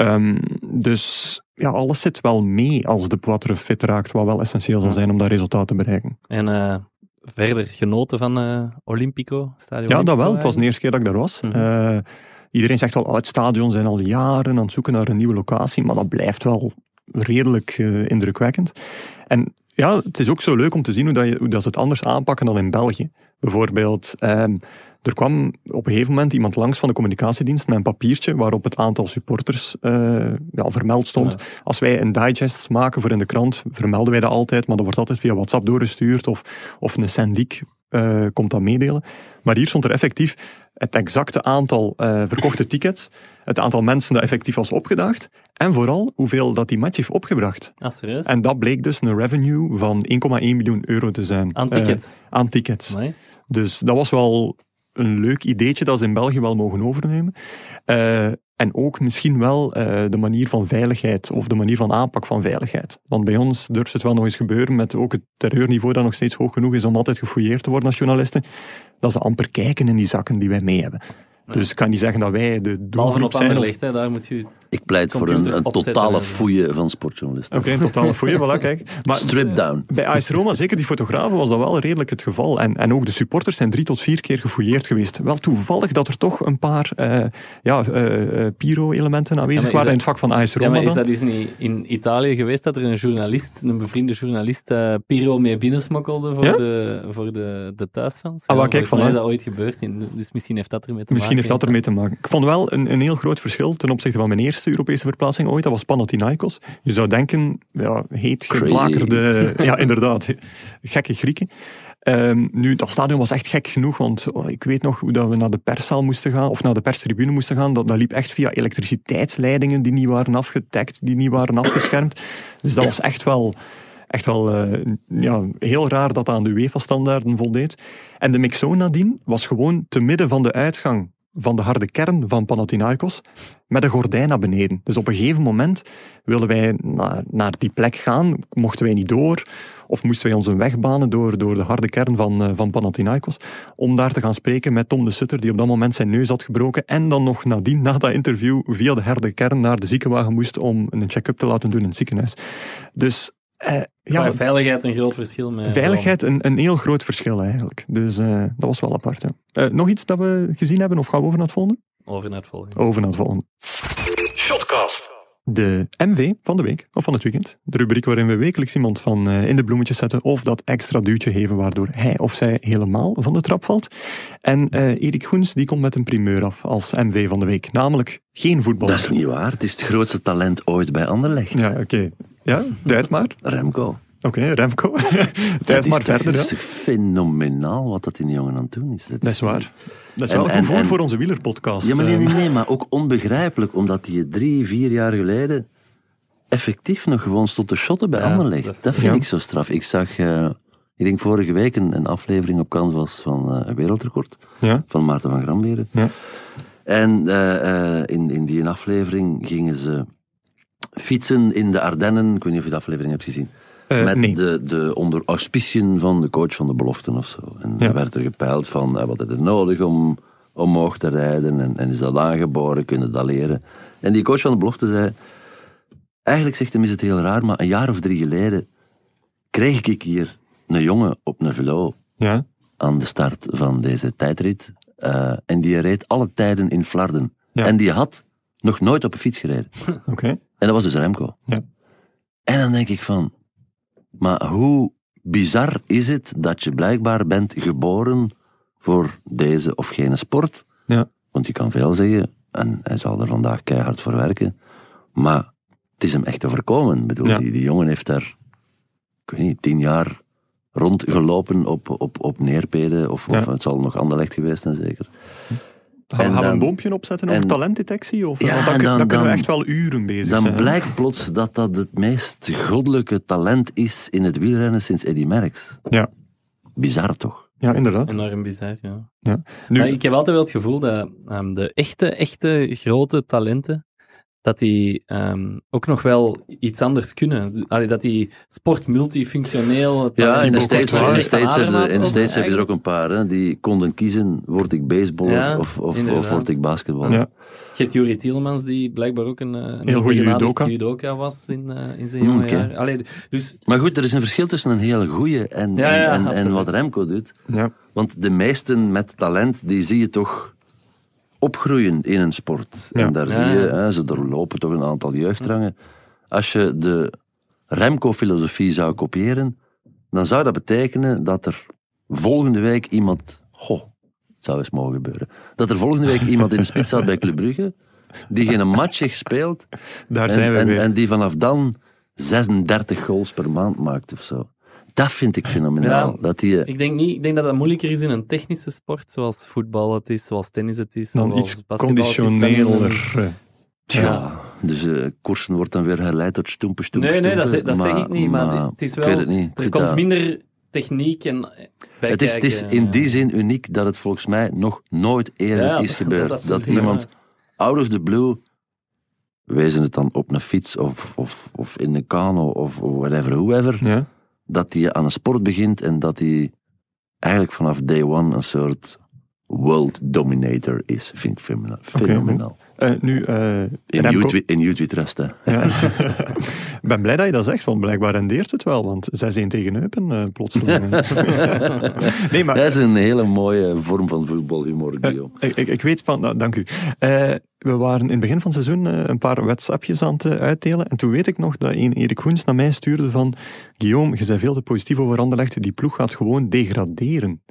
Um, dus ja, alles zit wel mee als de Poitre fit raakt, wat wel essentieel zal zijn om dat resultaat te bereiken. En uh, verder genoten van uh, Olympico? Stadion ja, dat wel. Het was de eerste keer dat ik daar was. Mm -hmm. iedereen zegt wel, oh, het stadion zijn al jaren aan het zoeken naar een nieuwe locatie, maar dat blijft wel redelijk indrukwekkend. En ja, het is ook zo leuk om te zien hoe, dat je, hoe dat ze het anders aanpakken dan in België. Bijvoorbeeld, ehm, er kwam op een gegeven moment iemand langs van de communicatiedienst met een papiertje waarop het aantal supporters uh, ja, vermeld stond. Als wij een digest maken voor in de krant, vermelden wij dat altijd, maar dat wordt altijd via WhatsApp doorgestuurd of, of een syndic uh, komt dat meedelen. Maar hier stond er effectief het exacte aantal uh, verkochte tickets, het aantal mensen dat effectief was opgedaagd en vooral hoeveel dat die match heeft opgebracht. Ah, serieus? En dat bleek dus een revenue van 1,1 miljoen euro te zijn. Aan tickets? Uh, aan tickets. Dus dat was wel een leuk ideetje dat ze in België wel mogen overnemen. Uh, en ook misschien wel uh, de manier van veiligheid of de manier van aanpak van veiligheid. Want bij ons durft het wel nog eens gebeuren met ook het terreurniveau dat nog steeds hoog genoeg is om altijd gefouilleerd te worden als journalisten, dat ze amper kijken in die zakken die wij mee hebben. Dus ik kan niet zeggen dat wij de doelgroep zijn. Of... Ligt, hè, daar moet je ik pleit voor een, een totale fouille van sportjournalisten. Oké, okay, een totale fouille, voilà, (laughs) kijk. Maar Strip down. Bij AS Roma, zeker die fotografen, was dat wel redelijk het geval. En, en ook de supporters zijn drie tot vier keer gefouilleerd geweest. Wel toevallig dat er toch een paar uh, ja, uh, Piro-elementen aanwezig ja, waren dat, in het vak van AS Roma. Ja, maar is dat is niet in Italië geweest dat er een journalist, een bevriende journalist, uh, Piro mee binnensmokkelde voor, ja? de, voor de, de thuisfans? Ah, kijk, van, is dat ooit gebeurd. In, dus misschien heeft dat ermee te misschien maken. Heeft dat ermee te maken. Ik vond wel een, een heel groot verschil ten opzichte van mijn eerste Europese verplaatsing ooit, dat was Panathinaikos. Je zou denken, ja, heet geblakerde... (laughs) ja, inderdaad, gekke Grieken. Um, nu, dat stadion was echt gek genoeg, want oh, ik weet nog hoe dat we naar de perszaal moesten gaan, of naar de perstribune moesten gaan, dat, dat liep echt via elektriciteitsleidingen die niet waren afgedekt, die niet waren afgeschermd. Dus dat was echt wel, echt wel uh, ja, heel raar dat aan de UEFA-standaarden voldeed. En de mixo nadien was gewoon te midden van de uitgang van de harde kern van Panathinaikos met een gordijn naar beneden. Dus op een gegeven moment wilden wij naar, naar die plek gaan, mochten wij niet door, of moesten wij ons een weg banen door, door de harde kern van, uh, van Panathinaikos, om daar te gaan spreken met Tom de Sutter, die op dat moment zijn neus had gebroken, en dan nog nadien, na dat interview, via de harde kern naar de ziekenwagen moest om een check-up te laten doen in het ziekenhuis. Dus uh, ja, veiligheid een groot verschil. Met veiligheid een, een heel groot verschil eigenlijk. Dus uh, dat was wel apart. Ja. Uh, nog iets dat we gezien hebben of gaan we over naar het volgende? Over naar het volgende. Over naar het volgende. Shotcast. De MV van de week, of van het weekend. De rubriek waarin we wekelijks iemand van in de bloemetjes zetten of dat extra duwtje geven waardoor hij of zij helemaal van de trap valt. En Erik Goens die komt met een primeur af als MV van de week. Namelijk geen voetbal. Dat is niet waar. Het is het grootste talent ooit bij Anderlecht. Ja, oké. Okay. Ja, duid maar. Remco. Oké, okay, Remco. Duid (laughs) maar verder. Het is fenomenaal wat dat die jongen aan het doen is. Dat, dat is waar. Dat is en, wel een gevoel voor onze wielerpodcast. Ja, maar nee, nee, nee, maar ook onbegrijpelijk, omdat hij drie, vier jaar geleden effectief nog gewoon stond te shotten bij ja, Anderlecht. Dat, dat vind ja. ik zo straf. Ik zag, uh, ik denk vorige week, een, een aflevering op kans was van uh, een wereldrecord ja. van Maarten van Gramberen. Ja. En uh, in, in die aflevering gingen ze fietsen in de Ardennen. Ik weet niet of je de aflevering hebt gezien. Uh, met nee. de, de onder auspiciën van de coach van de beloften of zo. En ja. werd er gepeild van, uh, wat is er nodig om omhoog te rijden? En, en is dat aangeboren? Kunnen dat leren? En die coach van de belofte zei, eigenlijk zegt hem is het heel raar, maar een jaar of drie geleden kreeg ik hier een jongen op een velo ja. aan de start van deze tijdrit. Uh, en die reed alle tijden in Flarden. Ja. En die had nog nooit op een fiets gereden. (laughs) Oké. Okay. En dat was dus Remco. Ja. En dan denk ik van, maar hoe bizar is het dat je blijkbaar bent geboren voor deze of gene sport? Ja. Want je kan veel zeggen, en hij zal er vandaag keihard voor werken, maar het is hem echt overkomen. Ik bedoel, Ja. die, die jongen heeft daar, ik weet niet, tien jaar rondgelopen op, op, op neerpeden, of, het zal nog Anderlecht geweest zijn zeker. Gaan, En gaan we een dan- boompje opzetten over en- talentdetectie? Of, Ja, want dan, en kun- dan- dan kunnen we dan- echt wel uren bezig Dan zijn. blijkt plots dat dat het meest goddelijke talent is in het wielrennen sinds Eddy Merckx. Ja. Bizar toch? Ja, inderdaad. Enorm bizar, ja. Nu, Maar ik heb altijd wel het gevoel dat ehm, de echte, echte grote talenten, dat die ehm, ook nog wel iets anders kunnen. Allee, dat die sport multifunctioneel... Ja, in de States, in de. States, heb, je, in de States heb je er ook een paar hè, die konden kiezen, word ik baseballer Ja, of, of, of word ik basketballer. Ja. Je hebt Tielmans, die blijkbaar ook een, eh, een Heel goede judoka. judoka was in, eh, in zijn Mm, jonge. Allee, dus Maar goed, er is een verschil tussen een hele goeie en, Ja, ja, en, en, en wat Remco doet. ja. Want de meesten met talent, die zie je toch opgroeien in een sport. Ja. En daar Ja, zie je, hè, ze doorlopen toch een aantal jeugdrangen. Als je de Remco-filosofie zou kopiëren, dan zou dat betekenen dat er volgende week iemand... Goh, het zou eens mogen gebeuren. Dat er volgende week iemand in de spits staat bij Club Brugge, die geen match heeft gespeeld, Daar en, zijn we en, weer. en die vanaf dan 36 goals per maand maakt of zo. Dat vind ik fenomenaal. Ja. Dat die, ik denk, niet, ik denk dat dat moeilijker is in een technische sport, zoals voetbal het is, zoals tennis het is, dan zoals iets basketbal het is, dan in een- conditioneler. eh, Tja, Ja. dus eh koersen wordt dan weer herleid tot stoempe, stoempe, Nee, nee, dat, zeg- dat zeg ik niet, maar, het is ik wel... weet het niet. Er komt dat- minder techniek en eh, bij het, is, het is in ja. die zin uniek dat het volgens mij nog nooit eerder Ja, is gebeurd. dat is Dat, absoluut iemand out of the blue, wezen het dan op een fiets of, of, of in een kano of whatever, whoever, ja. Dat hij aan een sport begint en dat hij eigenlijk vanaf day one een soort world dominator is. Vind ik fenomenaal. Eh, nu, eh, In Remco- in Trust, hè. Ja. (laughs) (laughs) Ik ben blij dat je dat zegt, want blijkbaar rendeert het wel, want 6-1 tegen Eupen eh, plotseling. (laughs) (laughs) nee, maar Dat is een hele mooie vorm van voetbalhumor, eh, Guillaume. ik, ik, ik weet van, nou, dank u. Eh, we waren in het begin van het seizoen een paar WhatsAppjes aan het uitdelen en toen weet ik nog dat een Erik Goens naar mij stuurde van Guillaume, je bent veel te positief over Anderlecht, die ploeg gaat gewoon degraderen.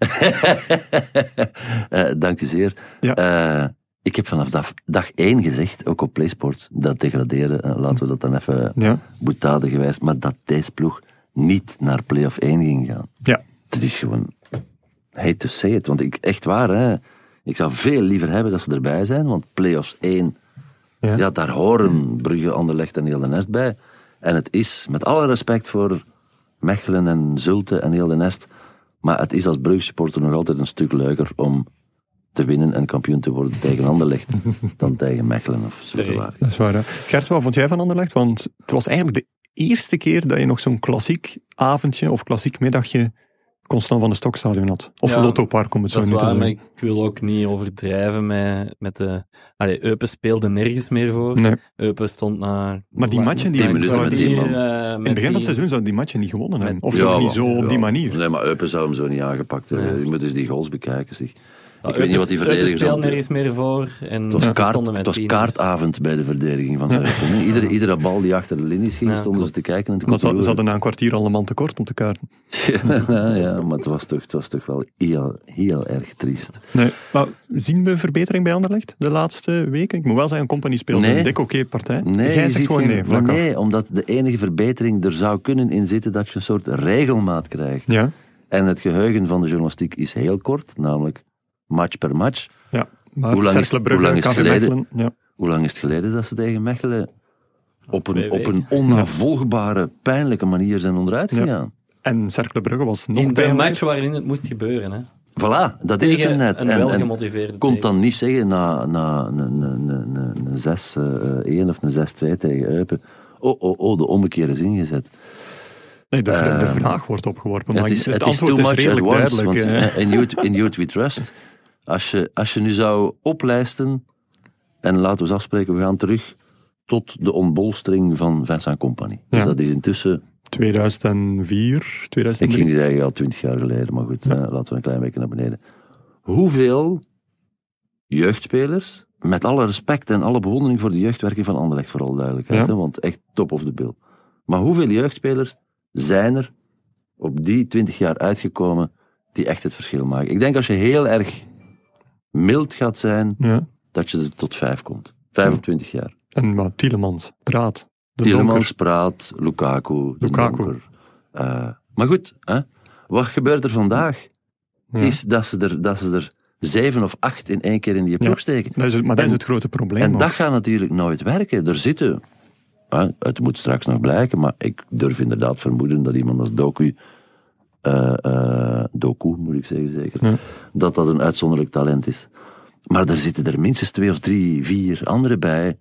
(laughs) Dank u zeer. Ja. Ik heb vanaf dag, dag één gezegd, ook op PlaySport, dat degraderen, eh, laten we dat dan even Ja, boetade gewijs, maar dat deze ploeg niet naar play-off 1 ging gaan. ja. Dat is gewoon, hate to say it, want ik, echt waar, hè, ik zou veel liever hebben dat ze erbij zijn, want play-offs 1, Ja. ja. daar horen Brugge, Anderlecht en heel de Nest bij. En het is, met alle respect voor Mechelen en Zulte en heel de Nest, maar het is als Brugge-supporter nog altijd een stuk leuker om te winnen en kampioen te worden tegen Anderlecht (laughs) dan tegen Mechelen of Zulte. Terecht. Dat is waar. hè. Gert, wat vond jij van Anderlecht? Want het was eigenlijk de eerste keer dat je nog zo'n klassiek avondje of klassiek middagje constant van de Stokstadion had. Of Ja, Lotto Park, om het zo Dat is nu te waar, maar zeggen. ik wil ook niet overdrijven met, met de... Allee, Eupen speelde nergens meer voor. Nee. Eupen stond na... Maar die matchen die- met tien man. In het begin van het seizoen zouden die matchen niet gewonnen hebben. Of Ja, toch niet maar- zo op die manier. Nee, maar Eupen zou hem zo niet aangepakt hebben. Nee. Je moet eens die goals bekijken. Zeg. Ik weet niet wat die verdedigers speelde aan nergens meer voor. En Het was, kaart, stonden met het was tien. kaartavond bij de verdediging van Eupen. hè. Iedere, iedere bal die achter de linies ging, Ja, stonden ze te kijken en te Maar ze, hadden na een kwartier al een man tekort om te kaarten. (laughs) ja, ja, maar het was toch, het was toch wel heel, heel erg triest. Nee, maar zien we verbetering bij Anderlecht de laatste weken? Ik moet wel zeggen, Company speelde Nee. een dik oké partij. Nee, Jij zegt gewoon geen- nee, vlak maar af. nee, omdat de enige verbetering er zou kunnen in zitten dat je een soort regelmaat krijgt. Ja, En het geheugen van de journalistiek is heel kort, namelijk match per match. ja. Maar Hoe lang is- hoe lang is het geleden? Mechelen, ja. Hoe lang is het geleden dat ze tegen Mechelen op een, op een onnavolgbare, pijnlijke manier zijn onderuit Ja. gegaan? En Cercle Brugge was nog In de pijnlijker. match waarin het moest gebeuren. Hè. Voilà, dat is het Tegen hem net. een En, en komt dan tegen. niet zeggen na, na een, een, een, een, een 6-1 of een 6-2 tegen Eupen. Oh, oh, oh, de ommekeer is ingezet. Nee, de, vra- de Eh, vraag wordt opgeworpen. Het is, het, het is antwoord too is much at redelijk once. duidelijk. Want eh, in Youth, in Youth We Trust, als je, als je nu zou oplijsten, en laten we eens afspreken, we gaan terug tot de ontbolstering van Vincent Company. Dus dat is intussen, 2004, ik 2003. ging niet eigenlijk al twintig jaar geleden, maar goed, eh, laten we een klein beetje naar beneden. Hoeveel jeugdspelers, met alle respect en alle bewondering voor de jeugdwerking van Anderlecht, vooral duidelijkheid, Ja. hè, want echt top of the bill. Maar hoeveel jeugdspelers zijn er op die twintig jaar uitgekomen die echt het verschil maken? Ik denk als je heel erg mild gaat zijn, Ja. dat je er tot vijf komt. Vijf op twintig jaar. En maar Tielemans, Praat, de Tielemans, Donker. Praat, Lukaku, de Lukaku. Eh, maar goed, hè? wat gebeurt er vandaag? Ja. Is dat ze, er, dat ze er zeven of acht in één keer in die ploeg steken. Dat is het, maar dat En- is het grote probleem. En ook. dat gaat natuurlijk nooit werken. Er zitten, hè, het moet straks nog blijken, maar ik durf inderdaad vermoeden dat iemand als Doku, eh, eh, Doku moet ik zeggen zeker, Ja. dat dat een uitzonderlijk talent is. Maar er zitten er minstens twee of drie, vier anderen bij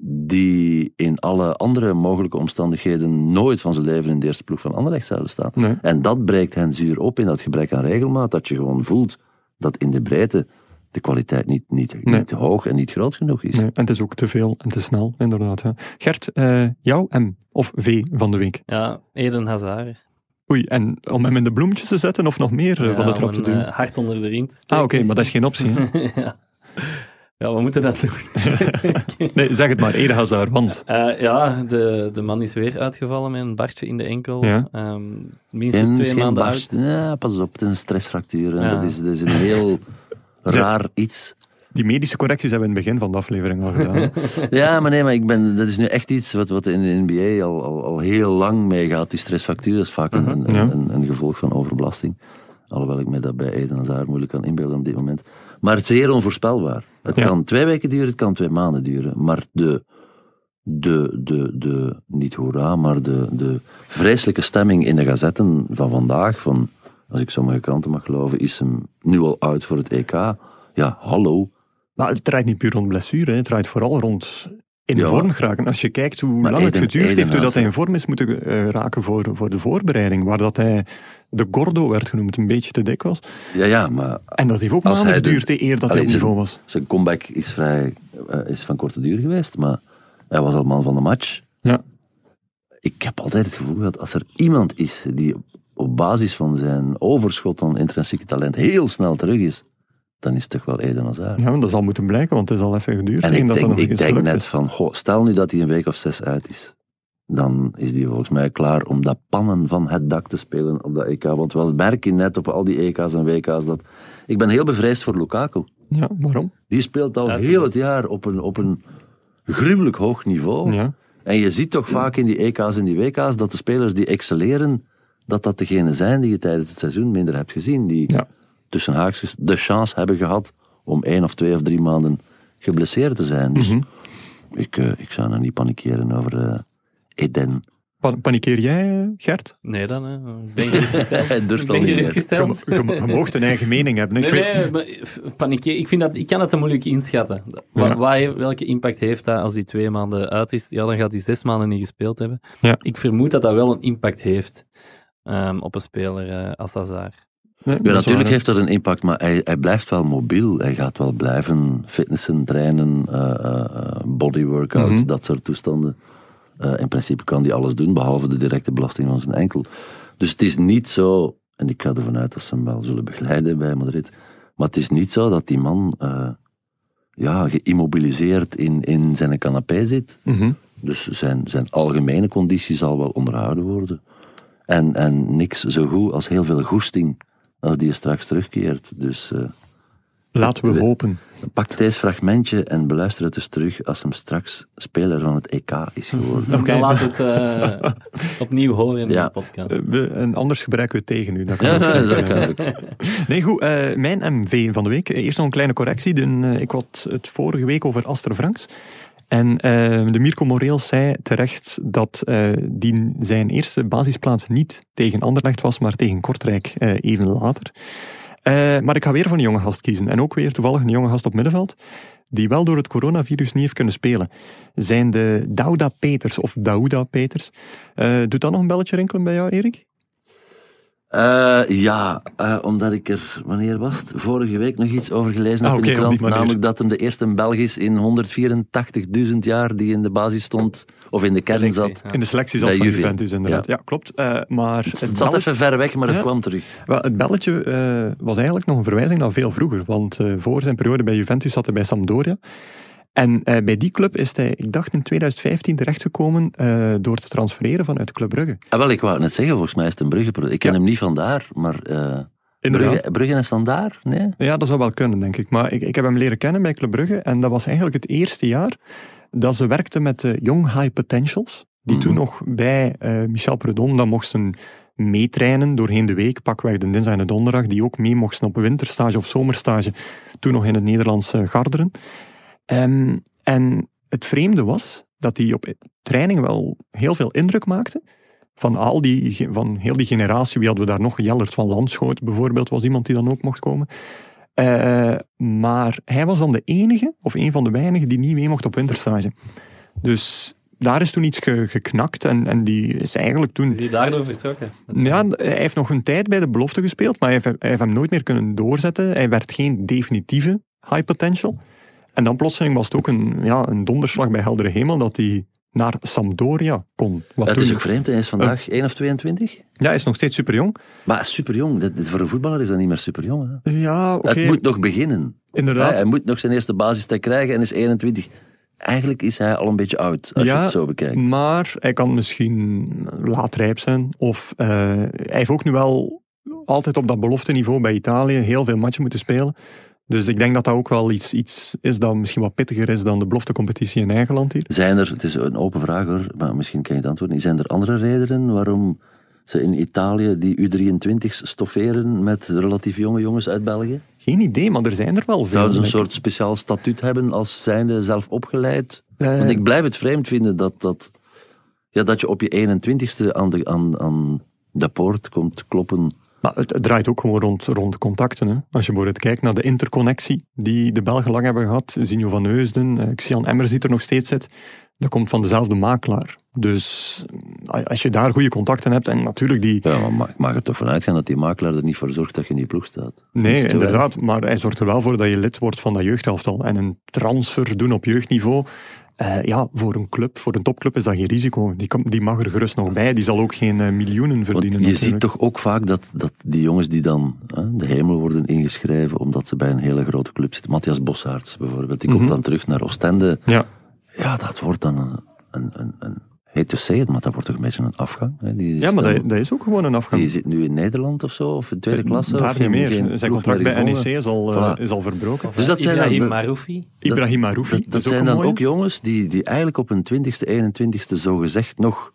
die in alle andere mogelijke omstandigheden nooit van zijn leven in de eerste ploeg van Anderlecht zouden staan. Nee. En dat breekt hen zuur op in dat gebrek aan regelmaat, dat je gewoon voelt dat in de breedte de kwaliteit niet, niet, Nee. niet hoog en niet groot genoeg is. Nee, en het is ook te veel en te snel, inderdaad. Ja. Gert, eh, jouw M of V van de week? Ja, Eden Hazard. Oei, en om hem in de bloemetjes te zetten of nog meer eh, van de trap te doen? eh, hart onder de riem te steken. ah, oké, maar dat is geen optie. (laughs) ja. ja, we moeten dat doen. (laughs) nee, zeg het maar, Ede Hazard, want... Eh, ja, de, de man is weer uitgevallen met een barstje in de enkel. Ja. Ehm, minstens En twee maanden barst. oud. Ja, pas op, het is een stressfractuur. En dat, is, dat is een heel (laughs) raar iets. Die medische correcties hebben we in het begin van de aflevering al gedaan. (laughs) Ja, maar nee, maar ik ben, dat is nu echt iets wat, wat in de NBA al, al, al heel lang meegaat. Die stressfractuur dat is vaak een, een, Mhm. Ja. een, een gevolg van overbelasting. Alhoewel ik me dat bij Eden Hazard moeilijk kan inbeelden op dit moment. Maar het is zeer onvoorspelbaar. Het Ja. kan twee weken duren, het kan twee maanden duren. Maar de, de, de, de niet hoera, maar de, de vreselijke stemming in de gazetten van vandaag, van, als ik sommige kranten mag geloven, is hem nu al uit voor het EK. Ja, hallo. Maar het draait niet puur rond blessure, het draait vooral rond in Ja. vorm geraken. Als je kijkt hoe Maar lang het geduurd Eden heeft voordat hij in vorm is moeten eh, raken voor, voor de voorbereiding, waar dat hij de Gordo werd genoemd, een beetje te dik was. Ja, ja, maar En dat heeft ook maanden de- geduurd, hè, eer dat hij op niveau was. Zijn comeback is, vrij, eh, is van korte duur geweest, maar hij was al man van de match. Ja. Ik heb altijd het gevoel dat als er iemand is die op basis van zijn overschot aan intrinsieke talent heel snel terug is, dan is het toch wel Eden Hazard. Ja, maar dat zal moeten blijken, want het is al even geduurd. En ik dat denk, nog ik denk net van, goh, stel nu dat hij een week of zes uit is, dan is die volgens mij klaar om dat pannen van het dak te spelen op dat EK. Want we merken net op al die EK's en WK's dat... Ik ben heel bevreesd voor Lukaku. Ja, waarom? Die speelt al heel het jaar op een, op een gruwelijk hoog niveau. Ja. En je ziet toch vaak in die EK's en die WK's dat de spelers die excelleren, dat dat degene zijn die je tijdens het seizoen minder hebt gezien. Die Ja. Tussen haakjes de chance hebben gehad om één of twee of drie maanden geblesseerd te zijn. Dus Mhm. ik, eh, ik zou nou niet panikeren over eh, Eden. Pa- panikeer jij, eh, Gert? Nee, dan. Hè. Ik ben gerustgesteld. (laughs) Ik meer. Je, gerustgesteld. je, je moogt een eigen mening hebben. hè. Nee, Ik weet- nee, maar, panikeer. Ik, vind dat, ik kan het te moeilijk inschatten. Wa- Ja. wat heeft- welke impact heeft dat als die twee maanden uit is? Ja, dan gaat hij zes maanden niet gespeeld hebben. Ja. Ik vermoed dat dat wel een impact heeft ehm, op een speler eh, als Hazard. Nee, Ja, natuurlijk waar, heeft dat een impact, maar hij, hij blijft wel mobiel. Hij gaat wel blijven fitnessen, trainen, eh, eh, eh, body workout, Mhm. dat soort toestanden. In principe kan hij alles doen, behalve de directe belasting van zijn enkel. Dus het is niet zo, en ik ga ervan uit dat ze hem wel zullen begeleiden bij Madrid, maar het is niet zo dat die man eh, ja, geïmmobiliseerd in, in zijn canapé zit. Mhm. Dus zijn, zijn algemene conditie zal wel onderhouden worden. En, en niks zo goed als heel veel goesting als die straks terugkeert. Dus eh, Laten we hopen. pak deze fragmentje en beluister het eens terug als hem straks speler van het EK is geworden. (laughs) Oké. Dan laat het eh, opnieuw horen in Ja. de podcast. Eh, we- en anders gebruiken we het tegen u. Dat (laughs) kan Ja, ook zijn. dat kan ook. Nee, goed. eh, mijn MV van de week. Eerst nog een kleine correctie. De, ik had het vorige week over Aster Franks. En eh, de Mirko Moreels zei terecht dat eh, die zijn eerste basisplaats niet tegen Anderlecht was, maar tegen Kortrijk eh, even later. Eh, maar ik ga weer voor een jonge gast kiezen. En ook weer toevallig een jonge gast op middenveld, die wel door het coronavirus niet heeft kunnen spelen. Zijn de Douda Peters, of Douda Peters. Eh, doet dat nog een belletje rinkelen bij jou, Erik? Eh, ja, eh, omdat ik er, wanneer was het? Vorige week nog iets over gelezen heb Ah, in de krant. Namelijk dat hem de eerste Belg is in 184.000 jaar die in de basis stond, of in de kern Selectie, zat. ja. In de selectie zat van Juve. Juventus, inderdaad. Ja, klopt. Eh, maar Het het, zat even ver weg, maar het Ja. kwam terug. wel, het belletje eh, was eigenlijk nog een verwijzing naar veel vroeger. Want eh, voor zijn periode bij Juventus zat hij bij Sampdoria. En eh, bij die club is hij, ik dacht in 2015, terechtgekomen eh, door te transfereren vanuit Club Brugge. Ah, wel, ik wou het net zeggen, volgens mij is het een Brugge. Ik ken Ja. hem niet vandaar, maar Inderdaad. Brugge, Brugge en Standaard? Nee? Ja, dat zou wel kunnen, denk ik. Maar ik, ik heb hem leren kennen bij Club Brugge. En dat was eigenlijk het eerste jaar dat ze werkte met de Young High Potentials. Die Mhm. toen nog bij Michel Prudhomme dan mochten meetrainen doorheen de week, pakweg de dinsdag en de donderdag, die ook mee mochten op winterstage of zomerstage, toen nog in het Nederlandse Garderen. Ehm, en het vreemde was dat hij op training wel heel veel indruk maakte. Van, al die, van heel die generatie, wie hadden we daar nog? Jellert van Landschoot bijvoorbeeld was iemand die dan ook mocht komen. Uh, maar hij was dan de enige, of een van de weinigen, die niet mee mocht op winterstage. Dus daar is toen iets geknakt en, en die is eigenlijk toen... Is hij daardoor vertrokken? Ja, hij heeft nog een tijd bij de belofte gespeeld, maar hij heeft, hij heeft hem nooit meer kunnen doorzetten. Hij werd geen definitieve high potential. En dan plotseling was het ook een, ja, een donderslag bij heldere hemel dat hij naar Sampdoria kon. Wat het is ook vreemd, hij is vandaag uh, 1 of 22? Ja, hij is nog steeds superjong. Maar superjong, voor een voetballer is dat niet meer superjong. Hè? Ja, oké. Het moet nog beginnen. Inderdaad. Hij, moet nog zijn eerste basistek krijgen en is 21. Eigenlijk is hij al een beetje oud, als je het zo bekijkt. maar hij kan misschien laatrijp zijn. Of uh, hij heeft ook nu wel altijd op dat belofte niveau bij Italië heel veel matchen moeten spelen. Dus ik denk dat dat ook wel iets, iets is dat misschien wat pittiger is dan de beloftecompetitie in eigen land hier. Zijn er, het is een open vraag hoor, maar misschien kan je het antwoorden. Zijn er andere redenen waarom ze in Italië die U23's stofferen met relatief jonge jongens uit België? Geen idee, maar er zijn er wel veel. Zouden ze een soort speciaal statuut hebben als zijnde zelf opgeleid? Uh, Want ik blijf het vreemd vinden dat, dat, ja, dat je op je 21ste aan de, aan, aan de poort komt kloppen maar het, draait ook gewoon rond, rond contacten. Hè. Als je bijvoorbeeld kijkt naar de interconnectie die de Belgen lang hebben gehad, Zinjo van Heusden, eh, Xian Emmers die er nog steeds zit, dat komt van dezelfde makelaar. Dus eh, als je daar goede contacten hebt en natuurlijk die... Ja, maar mag er toch vanuit gaan dat die makelaar er niet voor zorgt dat je in die ploeg staat. Nee, inderdaad. Maar hij zorgt er wel voor dat je lid wordt van dat jeugdhelftal. En een transfer doen op jeugdniveau, uh, ja, voor een club, voor een topclub is dat geen risico. Die, die mag er gerust nog bij. Die zal ook geen uh, miljoenen verdienen. Want je ziet toch ook vaak dat, dat die jongens die dan uh, de hemel worden ingeschreven omdat ze bij een hele grote club zitten. Matthias Bossaerts bijvoorbeeld, die mm -hmm. komt dan terug naar Oostende. Ja, ja dat wordt dan een, een, een, een heet to say it, maar dat wordt toch een beetje een afgang. Hè? Die ja, maar dan, dat, dat, is ook gewoon een afgang. Die zit nu in Nederland of zo, of in tweede klasse. Daar of niet meer. Zijn contract bij NEC is al, voilà. is al verbroken. Dus dat Ibrahim zijn dan, Maroufi. Ibrahim Maroufi. Dat, dat, dat zijn dan ook jongens die, die eigenlijk op hun 20ste, 21ste zogezegd nog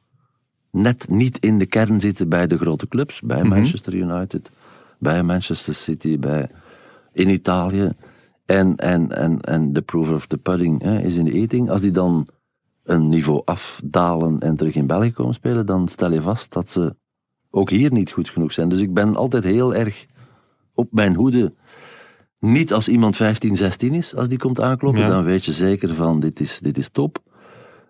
net niet in de kern zitten bij de grote clubs. Bij mm -hmm. Manchester United, bij Manchester City, bij, in Italië. En, en, en, en the proof of the pudding hè, is in the eating. Als die dan een niveau afdalen en terug in België komen spelen, dan stel je vast dat ze ook hier niet goed genoeg zijn. Dus ik ben altijd heel erg op mijn hoede. Niet als iemand 15, 16 is, als die komt aankloppen, ja. dan weet je zeker van dit is, dit is top.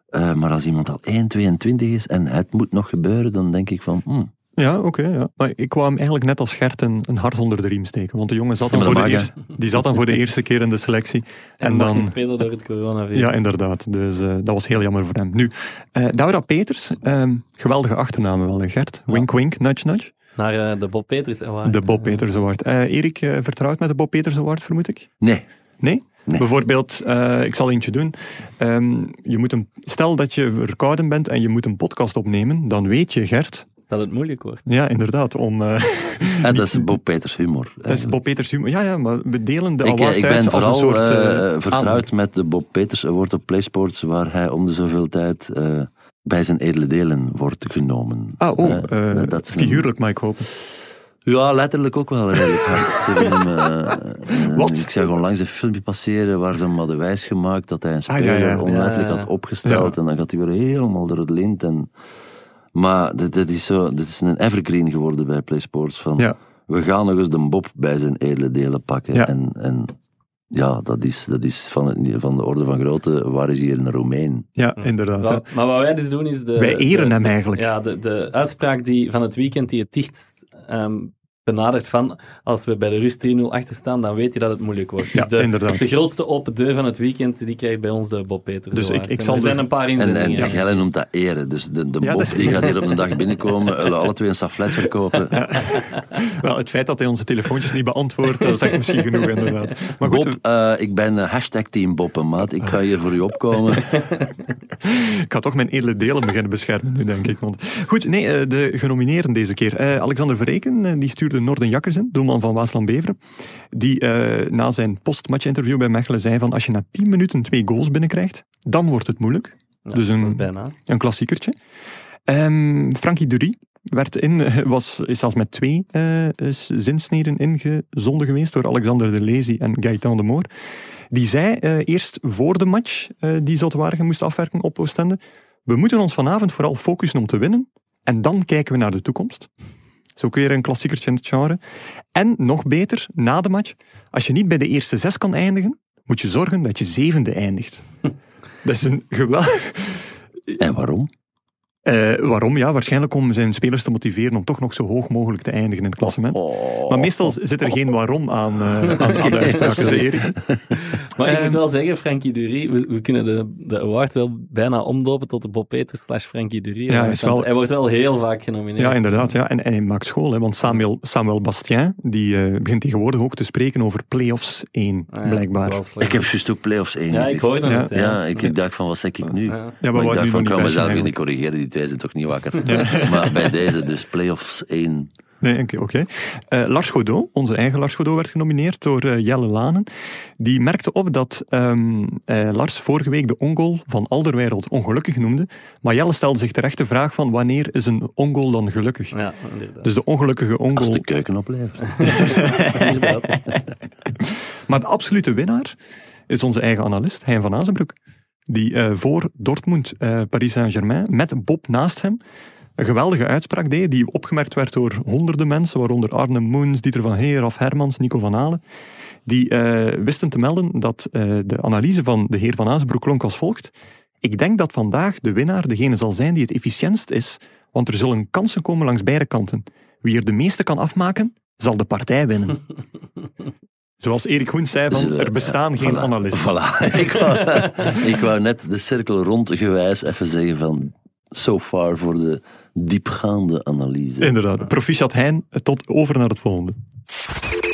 Uh, maar als iemand al 1, 22 is en het moet nog gebeuren, dan denk ik van... Hmm, ja, oké. Okay, ja. Maar ik kwam eigenlijk net als Gert een, een hart onder de riem steken. Want de jongen zat dan, ja, voor, de eerste, die zat dan voor de eerste keer in de selectie. En, en dan speelde door het coronavirus. Ja, inderdaad. Dus uh, dat was heel jammer voor hem. Nu, uh, Laura Peters, um, geweldige achternaam wel, Gert. Wink, ja. wink, nudge, nudge. Naar uh, de Bob Peters Award. De Bob Peters Award. Erik, vertrouwt met de Bob Peters Award, vermoed ik? Nee. Nee? Nee. Bijvoorbeeld, uh, ik zal eentje doen. Um, je moet een, stel dat je verkouden bent en je moet een podcast opnemen, dan weet je, Gert, dat het moeilijk wordt. Ja, inderdaad. Om, uh, (laughs) ja, dat is Bob Peters humor. Dat is Bob Peters humor. Ja, ja, maar we delen de ik, award ik ben als vooral een soort, uh, vertrouwd aan. met de Bob Peters Award op PlaySports, waar hij om de zoveel tijd uh, bij zijn edele delen wordt genomen. Ah, oh, dat figuurlijk, mag ik hopen. Ja, letterlijk ook wel redelijk hard. hem, Wat? Ik zag onlangs een filmpje passeren waar ze hem hadden wijsgemaakt dat hij een speler ah, ja, ja. onletterlijk had opgesteld en dan gaat hij weer helemaal door het lint en... Maar dit, dit, is zo, dit is een evergreen geworden bij PlaySports. Van, ja. We gaan nog eens de Bob bij zijn edele delen pakken. Ja. En, en ja, dat is, dat is van, het, van de orde van grootte. Waar is hier een Romein? Ja, inderdaad. Wel, maar wat wij dus doen is... De, wij eren de, hem eigenlijk. Ja, de, de uitspraak die, van het weekend die het dichtst um, benadert van als we bij de rust 3-0 achter staan, dan weet je dat het moeilijk wordt. Ja, dus de, inderdaad. de grootste open deur van het weekend, die krijgt bij ons de Bob Peters. Dus ik, ik zal er zijn een paar inzendingen. En, en Gelle noemt dat eren. Dus de, de ja, Bob die gaat hier op een dag binnenkomen, zullen (laughs) alle twee een saflet verkopen. Ja. Wel, het feit dat hij onze telefoontjes niet beantwoordt, dat zegt misschien genoeg inderdaad. Maar goed, Bob, uh, ik ben uh, hashtag team Bob, maat. Ik ga hier voor u opkomen. (laughs) ik ga toch mijn edele delen beginnen beschermen nu, denk ik. Want... Goed, nee, uh, de genomineerden deze keer. Alexander Verreken, die stuurde Norden Jakkers in doelman van Waasland Beveren, die uh, na zijn postmatch-interview bij Mechelen zei van als je na 10 minuten twee goals binnenkrijgt, dan wordt het moeilijk. Ja, dus een, bijna. een klassiekertje. Um, Frankie Dury, werd in, (laughs) was, is zelfs met twee uh, zinsneden ingezonden geweest door Alexander de Lezi en Gaëtan de Moor. Die zei uh, eerst voor de match uh, die Zotwaardigen moest afwerken op Oostende, we moeten ons vanavond vooral focussen om te winnen en dan kijken we naar de toekomst. Is ook weer een klassiekertje in het genre. En nog beter, na de match, als je niet bij de eerste zes kan eindigen, moet je zorgen dat je zevende eindigt. (laughs) Dat is een geweldig... En waarom? Uh, waarom? Ja, waarschijnlijk om zijn spelers te motiveren om toch nog zo hoog mogelijk te eindigen in het klassement. Oh. Maar meestal zit er geen waarom aan, uh, (laughs) aan, aan de uitspraken. (laughs) maar ik um, moet wel zeggen, Frankie Dury, we, we, kunnen de, de award wel bijna omdopen tot de Bob Peters slash Frankie Dury. Ja, is wel, hij wordt wel heel vaak genomineerd. Ja, inderdaad. Ja. En, en hij maakt school, hè, want Samuel, Samuel Bastien die uh, begint tegenwoordig ook te spreken over play-offs 1, ah, ja, blijkbaar. Ik heb juist ook play-offs 1 Ja, ik hoorde ja. het. Ja, ja ik, ik dacht van, wat zeg ik nu? Ja, maar, maar ik dacht van, ik kan mezelf niet corrigeren, twee zijn toch niet wakker. Ja. (laughs) maar bij deze dus playoffs 1. Nee, oké. Okay. Uh, Lars Godot, onze eigen Lars Godot, werd genomineerd door uh, Jelle Lanen. Die merkte op dat um, uh, Lars vorige week de ongoal van Alderwereld ongelukkig noemde. Maar Jelle stelde zich terecht de vraag van wanneer is een ongoal dan gelukkig? Ja, dus de ongelukkige ongoal... Als de keuken oplevert. (laughs) (laughs) maar de absolute winnaar is onze eigen analist, Hein van Azenbroek die uh, voor Dortmund, uh, Paris Saint-Germain, met Bob naast hem, een geweldige uitspraak deed, die opgemerkt werd door honderden mensen, waaronder Arne Moens, Dieter van Heer, Raf Hermans, Nico van Halen, die uh, wisten te melden dat de analyse van de heer Van Azenbroek klonk als volgt. Ik denk dat vandaag de winnaar degene zal zijn die het efficiëntst is, want er zullen kansen komen langs beide kanten. Wie er de meeste kan afmaken, zal de partij winnen. (laughs) Zoals Erik Hoens zei, van, er bestaan geen voilà, analisten. Voilà. (laughs) ik, wou, ik wou net de cirkel rondgewijs even zeggen van so far voor de diepgaande analyse. Inderdaad. Proficiat Hein, tot over naar het volgende.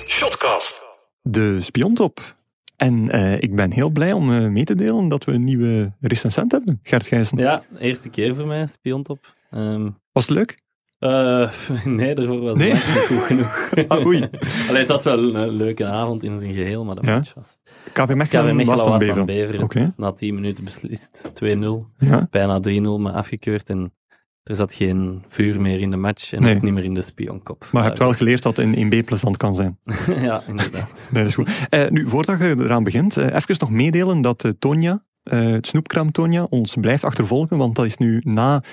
Shotcast. De spiontop. En uh, ik ben heel blij om uh, mee te delen dat we een nieuwe recensent hebben, Gert Gijssen. Ja, eerste keer voor mij, spiontop. Um... Was het leuk? Uh, (laughs) nee, daarvoor was nee? het niet goed genoeg. (laughs) ah, oei. Allee, het was wel een leuke avond in zijn geheel, maar ja? match was... KV Mechelen, KV was dan was Beveren. Beveren. Okay. Na 10 minuten beslist, 2-0. Ja? Bijna 3-0, maar afgekeurd. En er zat geen vuur meer in de match en Nee. ook niet meer in de spionkop. Maar je hebt wel geleerd dat in 1B plezant kan zijn. (laughs) ja, inderdaad. Nee, dat is goed. Eh, nu, voordat je eraan begint, eh, even nog meedelen dat eh, Tonja, eh, het snoepkraam Tonja, ons blijft achtervolgen, want dat is nu na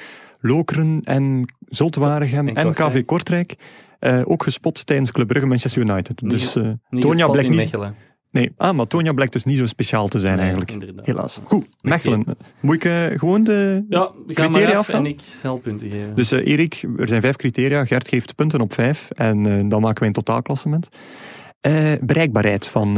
Lokeren en Zoltwaregem En. KV Kortrijk eh, ook gespot tijdens Club Brugge Manchester United. Niet Dus Niet Tonja blijkt niet... Mechelen. Nee, ah, maar Tonja blijkt dus niet zo speciaal te zijn Nee, eigenlijk. inderdaad. Helaas. Goed, Mechelen. Moet ik eh, gewoon de Ja, we criteria maar af en ik zal punten geven. Dus eh, Erik, er zijn vijf criteria. Gert geeft punten op vijf. En dan maken wij een totaalklassement. Bereikbaarheid van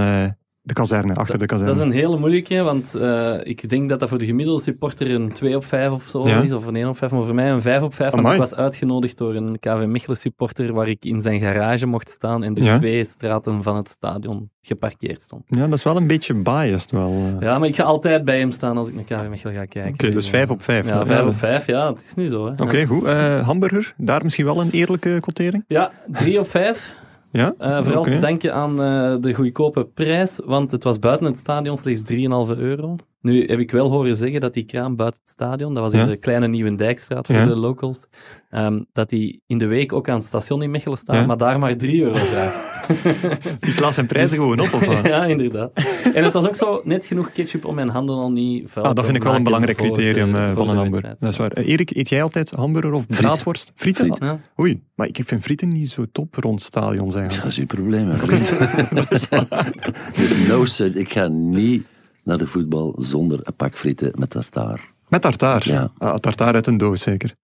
de kazerne, achter de kazerne. Dat is een hele moeilijke, want eh, ik denk dat dat voor de gemiddelde supporter een 2 op 5 of zo Ja. is, of een 1 op 5, maar voor mij een 5 op 5, want ik was uitgenodigd door een KV Mechelen supporter waar ik in zijn garage mocht staan en dus Ja. twee straten van het stadion geparkeerd stond. Ja, dat is wel een beetje biased wel. eh. Oké, Ja, maar ik ga altijd bij hem staan als ik naar KV Mechelen ga kijken. dus vijf op vijf. Ja, 5 op 5, ja, het is nu zo. Oké, goed. Eh, hamburger, daar misschien wel een eerlijke quotering? Ja, 3 op 5. Ja? Eh, vooral te denken aan eh, de goedkope prijs, want het was buiten het stadion slechts 3,5 euro. Nu heb ik wel horen zeggen dat die kraam buiten het stadion, dat was in Ja. de kleine Nieuwendijkstraat voor Ja. de locals, ehm, dat die in de week ook aan het station in Mechelen staan, Ja. maar daar maar 3 euro vraagt. (laughs) (laughs) Die slaat zijn prijzen gewoon op, of wat? (laughs) ja, inderdaad. En het was ook zo net genoeg ketchup om mijn handen al niet vuil Ah, dat vind ik wel een belangrijk de- criterium eh, van een hamburger. wedstrijd. Dat is waar. Eh, Erik, eet jij altijd hamburger of braadworst? Frieten? Friet. Ja. Oei, maar ik vind frieten niet zo top rond stadions Dat eigenlijk. is uw probleem, hè, (laughs) vriend. dus no, sir, ik ga niet naar de voetbal zonder een pak frieten met tartaar. Met tartaar? Ja. Ah, tartaar uit een doos zeker.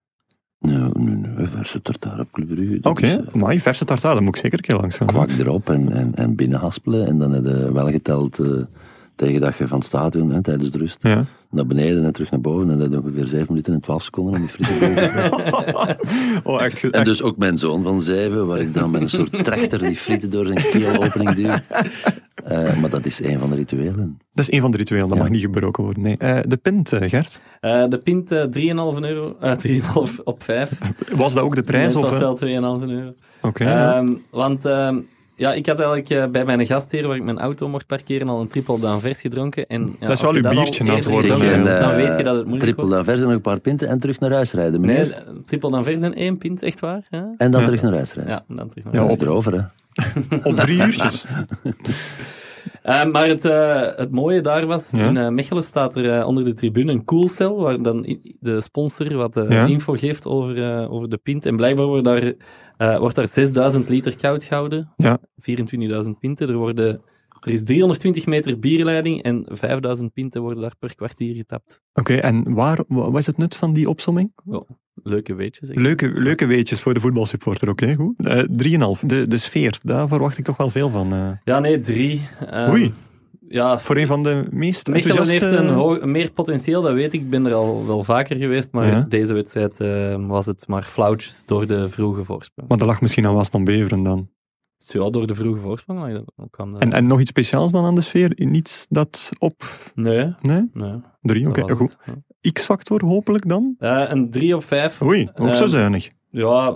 Nee, nee, verse tartaar op Club Brugge. dat Oké, eh, maar verse tartaar, dan moet ik zeker een keer langs gaan. kwak erop en, en, en binnenhaspelen. En dan heb je wel geteld eh, tegen dat je van het stadion, hè, tijdens de rust, Ja. naar beneden en terug naar boven. En dat ongeveer 7 minuten en 12 seconden om die frieten te eten. (laughs) Oh, echt, ge- En echt dus ook mijn zoon van zeven, waar ik dan met een soort trechter die frieten door zijn keelopening duw. (laughs) Eh, maar dat is een van de rituelen. Dat is een van de rituelen, dat Ja. mag niet gebroken worden. Nee. Eh, de pint, eh, Gert, Eh, de pint eh, 3,5 euro, eh 3,5 op 5. (laughs) was dat ook de prijs? Nee, of, het was wel 2,5 euro. Oké, ja. Ehm, want ehm, ja, ik had eigenlijk eh, bij mijn gastheer, waar ik mijn auto mocht parkeren, al een triple down vers gedronken. En, ja, Dat is wel uw biertje aan het worden. Zeg, gedronken en, hebt, eh, dan weet je dat het moeilijk Triple wordt. dan vers en nog een paar pinten en terug naar huis rijden, meneer. Nee, triple down vers en één pint, echt waar? Ja, En dan Ja. terug naar huis rijden. ja en dan terug naar Ja, huis. is erover, hè. (laughs) Op drie uurtjes. (laughs) (laughs) Eh, maar het, eh, het mooie daar was, Ja. in eh, Mechelen staat er eh, onder de tribune een koelcel, waar dan de sponsor wat eh, Ja. info geeft over, eh, over de pint. En blijkbaar wordt daar, eh, wordt daar 6000 liter koud gehouden, Ja. 24.000 pinten. Er, worden, er is 320 meter bierleiding en 5000 pinten worden daar per kwartier getapt. Oké, en waar, wa- wat is het nut van die opsomming? Leuke weetjes. Leuke, leuke weetjes voor de voetbalsupporter, oké, goed. Eh 3,5. De, de sfeer, daar verwacht ik toch wel veel van. eh. Ja, nee, drie. Ehm, Oei. Ja, voor een van de meest Mechelen heeft een hoog- meer potentieel, dat weet ik. Ik ben er al wel vaker geweest, maar Ja. deze wedstrijd eh, was het maar flauwtjes door de vroege voorsprong. Maar dat lag misschien aan Waasland Beveren dan. Ja, door de vroege voorsprong maar dat. En, en nog iets speciaals dan aan de sfeer? Niets dat op... Nee, Nee? nee. Drie, oké, goed. ja. X-factor hopelijk dan? Eh, een 3 op 5. Oei, ook zo Ehm, zuinig. Ja,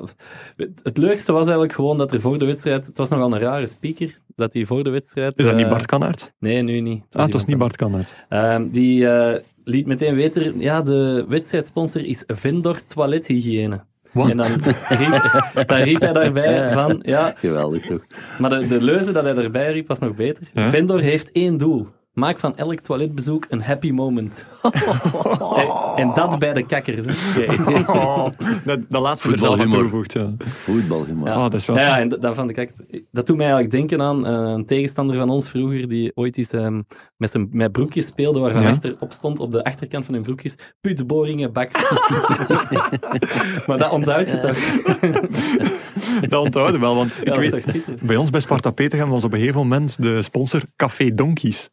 het- leukste was eigenlijk gewoon dat er voor de wedstrijd... Het was nogal een rare speaker, dat hij voor de wedstrijd... Is dat niet eh, Bart Kanaert? Nee, nu niet. Ah, het was niet Bart Kanaert. Ehm, die eh, liet meteen weten, ja, de wedstrijdsponsor is Vendor Toilethygiëne. Wat? En dan riep, dan riep hij daarbij (laughs) van, ja, Geweldig, toch? maar de, de leuze dat hij erbij riep was nog beter. Vendor heeft één doel. Maak van elk toiletbezoek een happy moment. (laughs) en, en dat bij de kakkers. Hè. Oh, (laughs) dat, dat laatste er zelf aan toegevoegd. Ja. Voetbalhumor. Ja. Ah, dat is wel... Ja, ja, en dat, van de kijk, dat doet mij eigenlijk denken aan eh, een tegenstander van ons vroeger, die ooit eens ehm, met, zijn, met broekjes speelde, waarvan Ja. achterop stond, op de achterkant van hun broekjes, putboringen, baks. (laughs) maar dat onthoud je toch? Dat onthouden wel, want ik weet... Bij ons bij Sparta Petergem was op een gegeven moment de sponsor Café Donkies.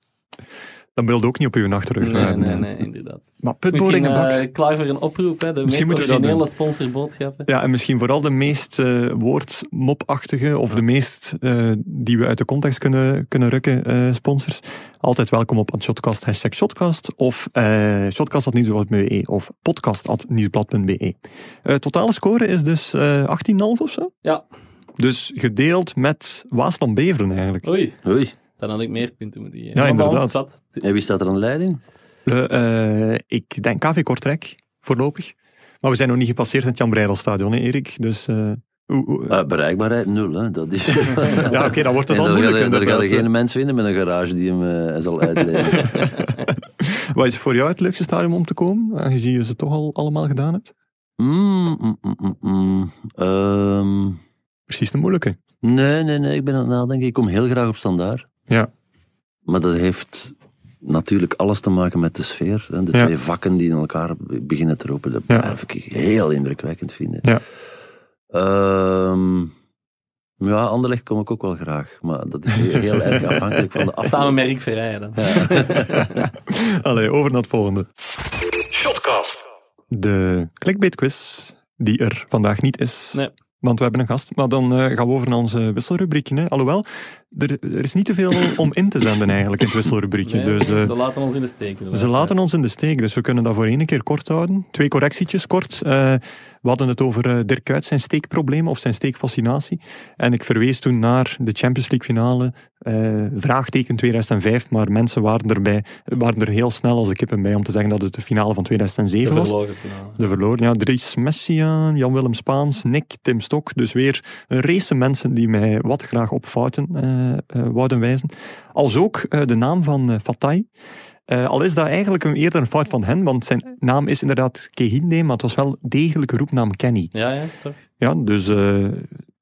Dat wilde ook niet op uw achterrug. Nee, nee, nee, inderdaad. Maar Misschien putboring en eh, baks. klaar voor een oproep, hè, de meest moeten we dat originele sponsorboodschappen. Ja, en misschien vooral de meest eh woordmopachtige of de meest eh, die we uit de context kunnen, kunnen rukken, eh, sponsors. Altijd welkom op Shotcast, hashtag Shotcast of eh shotcast.nieuwsblad.be of podcast.nieuwsblad.be. Eh totale score is dus eh 18,5 of zo? Ja. Dus gedeeld met Waasland Beveren eigenlijk. Oei, Oei. Dan had ik meer punten moeten geven. Ja, inderdaad. En wie staat er aan de leiding? Eh, eh, ik denk KV Kortrijk, voorlopig. Maar we zijn nog niet gepasseerd in het Jan Breidelstadion, hè, Erik? Dus... eh, bereikbaarheid nul, hè. Dat is... (laughs) ja, oké, dan wordt het al ga moeilijk. je- daar ga je inderdaad. geen mens vinden met een garage die hem zal uitlenen. (laughs) Wat is voor jou het leukste stadion om te komen, aangezien je ze toch al allemaal gedaan hebt? Mm, mm, mm, mm, mm. Ehm, Precies de moeilijke. nee, nee, nee. Ik ben aan het nadenken. Ik kom heel graag op standaard. Ja. Maar dat heeft natuurlijk alles te maken met de sfeer. hè. De Ja. twee vakken die in elkaar beginnen te roepen. Dat Ja. blijf ik heel indrukwekkend vinden. Ja. Ehm, ja, Anderlecht kom ik ook wel graag. Maar dat is heel, heel erg afhankelijk van de (laughs) Samen afloop. met Rick Verrijen dan. (laughs) Allee, over naar het volgende. Shotcast. De clickbait quiz, die er vandaag niet is. Nee. Want we hebben een gast. Maar dan eh, gaan we over naar onze wisselrubriekje. Hè. Alhoewel, er, er is niet te veel om in te zenden eigenlijk in het wisselrubriekje. Nee, dus, eh, ze laten ons in de steek. Ze laten ons in de steek, dus we kunnen dat voor één keer kort houden. Twee correctietjes kort. Eh, we hadden het over eh, Dirk Kuyt, zijn steekprobleem of zijn steekfascinatie. En ik verwees toen naar de Champions League finale, vraagteken 2005, maar mensen waren, erbij, waren er heel snel als de kippen bij om te zeggen dat het de finale van De 2007 was. verloren finale. De verloren, ja. Dries Messiaan, Jan-Willem Spaans, Nick, Tim Stok. Dus weer een race mensen die mij wat graag op fouten eh, wouden wijzen. Als ook eh, de naam van eh. Eh, al is dat eigenlijk een, eerder een fout van hen, want zijn naam is inderdaad Kehinde, maar het was wel degelijke roepnaam Kenny. Ja, ja, toch? Ja, dus eh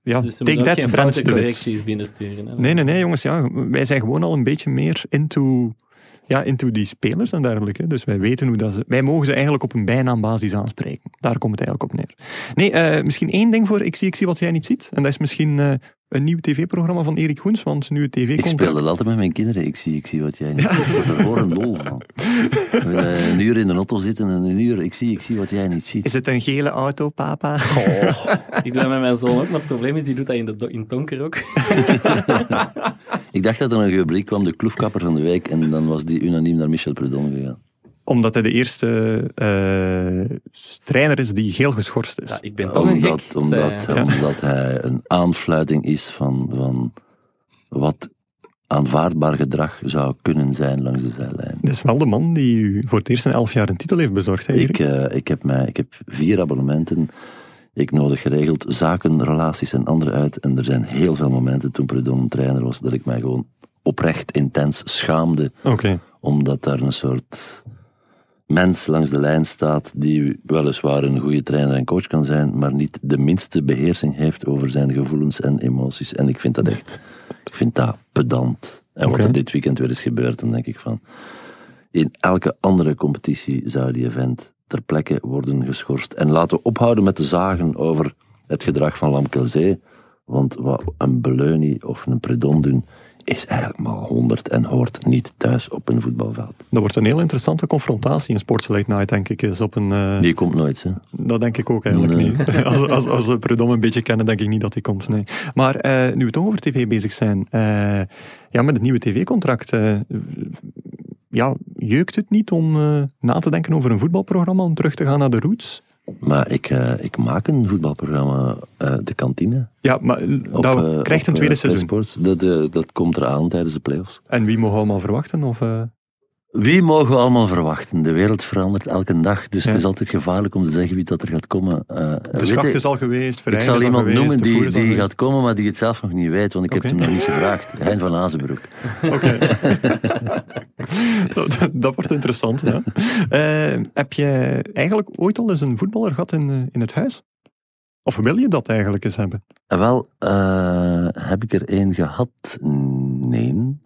ja, dus take that, geen Brent foute de Wit. correcties binnensturen. Hè? Nee, nee, nee, jongens. Ja, wij zijn gewoon al een beetje meer into, ja, into die spelers en dergelijke. Dus wij weten hoe dat ze... Wij mogen ze eigenlijk op een bijnaambasis aanspreken. Daar komt het eigenlijk op neer. Nee, eh, misschien één ding voor Ik zie, ik zie wat jij niet ziet. En dat is misschien eh, een nieuw tv-programma van Erik Goens, want nu het tv Ik speel dat altijd met mijn kinderen. Ik zie, ik zie wat jij niet ziet. Ik word er gewoon een lol van. (laughs) We willen een uur in de auto zitten en een uur... Ik zie, ik zie wat jij niet ziet. Is het een gele auto, papa? (laughs) Ik doe dat met mijn zoon ook, maar het probleem is, die doet dat in, de, in het donker ook. (laughs) Ik dacht dat er een rubriek kwam, de kloefkapper van de week. En dan was die unaniem naar Michel Prudhomme gegaan. Omdat hij de eerste eh, trainer is die geel geschorst is. Ja, ik ben toch een Omdat, gek. omdat, zei hij. Ja. omdat hij een aanfluiting is van, van wat aanvaardbaar gedrag zou kunnen zijn langs de zijlijn. Dat is wel de man die u voor het eerst in elf jaar een titel heeft bezorgd, hè? Ik, eh, ik, heb mij, ik heb vier abonnementen. Ik nodig geregeld zaken, relaties en anderen uit. En er zijn heel veel momenten toen Prudhomme trainer was, dat ik mij gewoon oprecht intens schaamde. Oké. Omdat daar een soort mens langs de lijn staat die weliswaar een goede trainer en coach kan zijn, maar niet de minste beheersing heeft over zijn gevoelens en emoties. En ik vind dat echt, ik vind dat pedant. En wat er dit weekend weer is gebeurd, dan denk ik van, in elke andere competitie zou die event ter plekke worden geschorst. En laten we ophouden met te zagen over het gedrag van Lamkelzee, want wat een Beleunie of een Predon doen, is eigenlijk maar honderd en hoort niet thuis op een voetbalveld. Dat wordt een heel interessante confrontatie in Sports Late Night, denk ik. Is op een, eh, Die komt nooit, hè. Dat denk ik ook eigenlijk Nee. niet. Als, als, als we Prudhomme een beetje kennen, denk ik niet dat hij komt. Nee. Maar eh, nu we toch over tv bezig zijn. eh, ja, met het nieuwe tv-contract. ja, jeukt het niet om na te denken over een voetbalprogramma, om terug te gaan naar de roots? Maar ik, eh, ik maak een voetbalprogramma, eh, De Kantine. Ja, maar Op, dat eh, krijgt een tweede seizoen. Dat, dat komt eraan tijdens de playoffs. En wie mogen we allemaal verwachten? Of, Wie mogen we allemaal verwachten? De wereld verandert elke dag, dus Ja. het is altijd gevaarlijk om te zeggen wie dat er gaat komen. Eh, de schacht is al geweest, ik zal iemand geweest, noemen die, die gaat komen, maar die het zelf nog niet weet, want ik heb hem nog niet gevraagd. (laughs) Hein van Azenbroek. Oké. dat, (laughs) dat- dat wordt interessant, ja. Eh, heb je eigenlijk ooit al eens een voetballer gehad in, eh, in het huis? Of wil je dat eigenlijk eens hebben? En wel, heb ik er één gehad? Nee.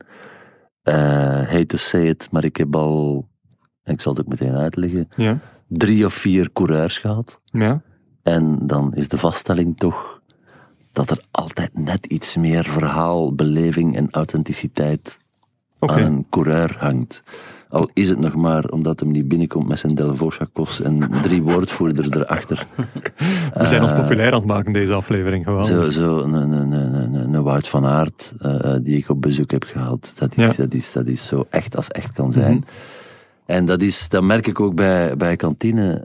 Eh hate to say it, maar ik heb al, en ik zal het ook meteen uitleggen, Ja. drie of vier coureurs gehad. Ja. En dan is de vaststelling toch dat er altijd net iets meer verhaal, beleving en authenticiteit aan een coureur hangt. Al is het nog maar omdat hem niet binnenkomt met zijn Delvaux-chacos en drie woordvoerders erachter. We zijn ons Eh, populair aan het maken, deze aflevering. Gewoon. Zo, zo een, een, een, een, een- een Wout van Aert, eh, eh, die ik op bezoek heb gehad, dat is, Ja. dat is, dat is zo echt als echt kan zijn. Mhm. En dat, is, dat merk ik ook bij, bij kantine.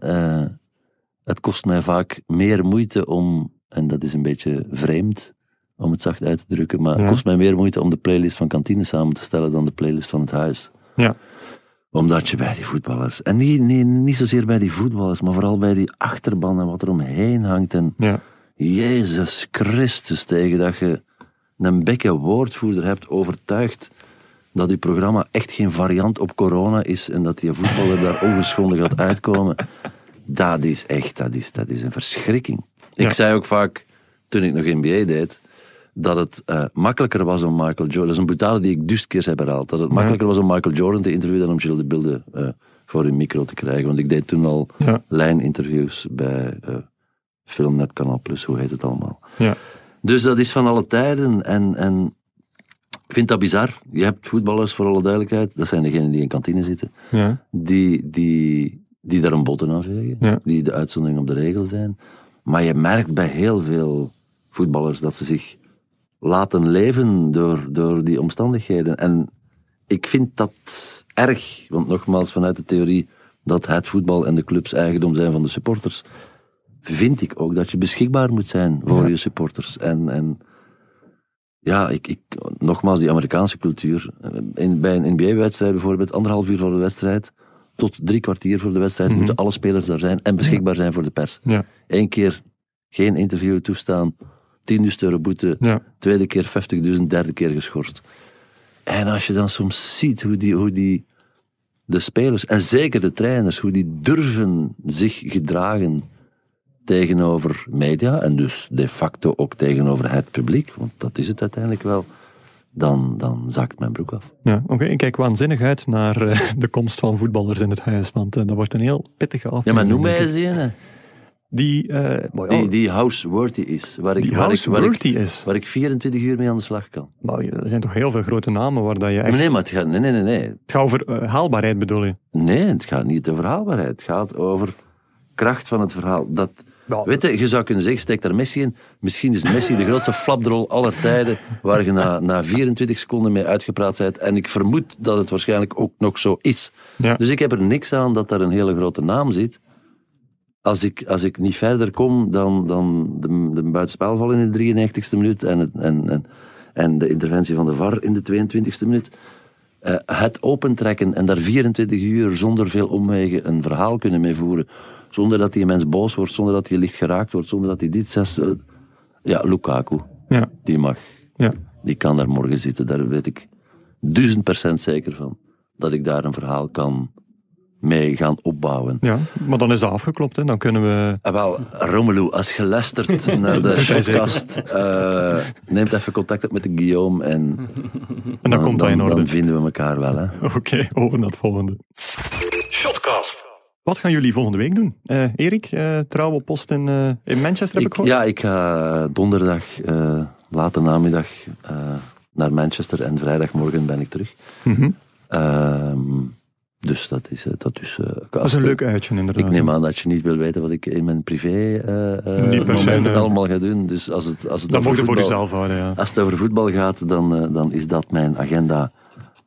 het kost mij vaak meer moeite om, en dat is een beetje vreemd om het zacht uit te drukken, maar Ja. het kost mij meer moeite om de playlist van kantine samen te stellen dan de playlist van het huis. Ja. Omdat je bij die voetballers, en niet, niet, niet zozeer bij die voetballers, maar vooral bij die achterban en wat er omheen hangt en Ja. Jezus Christus, tegen dat je een bekke woordvoerder hebt overtuigd dat je programma echt geen variant op corona is en dat die voetballer daar ongeschonden gaat uitkomen. Dat is echt, dat is, dat is een verschrikking. Ik Ja. zei ook vaak, toen ik nog NBA deed, dat het eh, makkelijker was om Michael Jordan, dat is een boutade die ik dus keer heb herhaald, dat het makkelijker was om Michael Jordan te interviewen dan om Gilles de Bilde eh, voor een micro te krijgen. Want ik deed toen al Ja. lijninterviews bij eh, Filmnet, Canal Plus, hoe heet het allemaal. Ja. Dus dat is van alle tijden. En, en ik vind dat bizar. Je hebt voetballers, voor alle duidelijkheid. Dat zijn degenen die in kantine zitten. Ja. Die, die, die daar een botten aan vegen. Ja. Die de uitzondering op de regel zijn. Maar je merkt bij heel veel voetballers dat ze zich laten leven door, door die omstandigheden. En ik vind dat erg. Want nogmaals, vanuit de theorie dat het voetbal en de clubs eigendom zijn van de supporters, vind ik ook dat je beschikbaar moet zijn voor Ja. je supporters. En, en ja, ik, ik, nogmaals, die Amerikaanse cultuur. In, bij een NBA-wedstrijd bijvoorbeeld, anderhalf uur voor de wedstrijd, tot drie kwartier voor de wedstrijd, Mhm. moeten alle spelers daar zijn en beschikbaar zijn voor de pers. Ja. Eén keer geen interview toestaan, 10.000 euro boete, Ja. tweede keer 50.000, derde keer geschorst. En als je dan soms ziet hoe die, hoe die de spelers, en zeker de trainers, hoe die durven zich gedragen tegenover media, en dus de facto ook tegenover het publiek, want dat is het uiteindelijk wel, dan, dan zakt mijn broek af. Ja, oké. Ik kijk waanzinnig uit naar eh, de komst van voetballers in het huis, want eh, dat wordt een heel pittige Ja, aflevering. maar noem mij eens een. Die, ja, die, die house-worthy is, waar ik, die waar, ik, waar, ik, is. waar ik 24 uur mee aan de slag kan. Maar er zijn toch heel veel grote namen waar dat je echt... Nee, maar het gaat, nee, nee, nee. Het gaat over eh, haalbaarheid bedoel je? Nee, het gaat niet over haalbaarheid. Het gaat over kracht van het verhaal. Dat, Ja. Weet je, je zou kunnen zeggen, steek daar Messi in. Misschien is Messi de grootste flapdrol aller tijden, waar je na, na 24 seconden mee uitgepraat bent. En ik vermoed dat het waarschijnlijk ook nog zo is. Ja. Dus ik heb er niks aan dat daar een hele grote naam zit. Als ik, als ik niet verder kom dan, dan de, de buitenspelval in de 93ste minuut en, het, en, en, En de interventie van de VAR in de 22e minuut. Eh, het opentrekken en daar 24 uur zonder veel omwegen een verhaal kunnen mee voeren. Zonder dat die mens boos wordt, zonder dat hij licht geraakt wordt, zonder dat hij dit zegt. eh, ja, Lukaku, Ja, die mag. ja. Die kan daar morgen zitten, daar weet ik duizend procent zeker van. Dat ik daar een verhaal kan mee gaan opbouwen. ja, maar dan is dat afgeklopt. Hè. Dan kunnen we... Ah, wel, Romelu, als je luistert (laughs) naar de podcast, eh neemt even contact op met de Guillaume en, En dan, komt dat in orde. dan vinden we elkaar wel. Hè. (laughs) Oké, over naar het volgende. Shotcast. Wat gaan jullie volgende week doen? Eh Erik, eh trouwe post in, eh, in Manchester heb ik, Ik, gehoord? ja, ik ga donderdag, eh, late namiddag, eh, naar Manchester en vrijdagmorgen ben ik terug. Ehm, dus dat is... eh, dat is, eh, Dat is een leuk uitje inderdaad. Ik neem aan dat je niet wil weten wat ik in mijn privé se, momenten allemaal ga doen. Dus als het, als het Dat over mocht je voor jezelf houden, ja. Als het over voetbal gaat, dan, dan is dat mijn agenda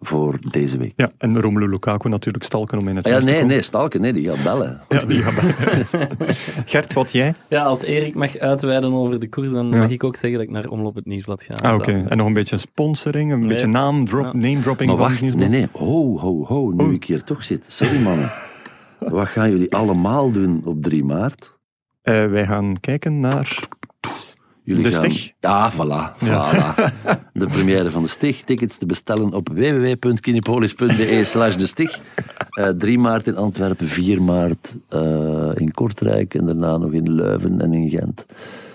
voor deze week. Ja, en Romelu Lukaku natuurlijk stalken om in het Ah ja, nee, komen. nee, Stalken, nee, die gaat bellen. Ja, die gaat bij- (laughs) Gert, wat jij? Ja, als Erik mag uitweiden over de koers, dan Ja. mag ik ook zeggen dat ik naar Omloop het Nieuwsblad ga. Ah, oké. En nog een beetje sponsoring, een Nee. beetje naam, drop, Ja. name dropping. Maar van wacht, nee, nee, ho, ho, ho, nu Oh. ik hier toch zit. Sorry mannen. Wat gaan jullie allemaal doen op 3 maart? Eh, wij gaan kijken naar... Jullie De gaan... Stig? Ja, voilà. voilà. (laughs) De première van de Stig. Tickets te bestellen op www.kinepolis.be slash de Stig. Eh, 3 maart in Antwerpen, 4 maart eh, in Kortrijk en daarna nog in Leuven en in Gent.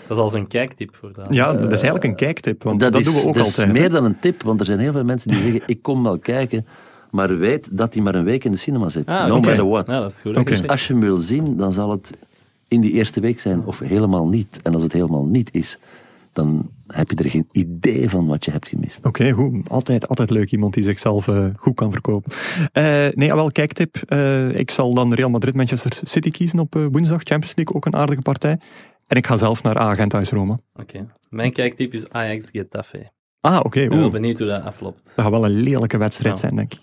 Dat is als een kijktip voor dat. Ja, dat is eigenlijk een kijktip, want dat, is, doen we ook dat is altijd. meer dan een tip, want er zijn heel veel mensen die zeggen ik kom wel kijken, maar weet dat hij maar een week in de cinema zit. Ah, no matter what. Ja, dat is goed. Dus als je hem wil zien, dan zal het in die eerste week zijn of helemaal niet. En als het helemaal niet is, dan heb je er geen idee van wat je hebt gemist. Oké, goed. Altijd, altijd leuk iemand die zichzelf eh, goed kan verkopen. Eh, nee, ah, wel, kijktip. Eh, ik zal dan Real Madrid Manchester City kiezen op woensdag. Champions League, ook een aardige partij. En ik ga zelf naar Agent Huis Roma. Oké. Mijn kijktip is Ajax Getafe. Ah, oké. Ik ben benieuwd hoe dat afloopt. Dat gaat wel een lelijke wedstrijd Ja. zijn, denk ik.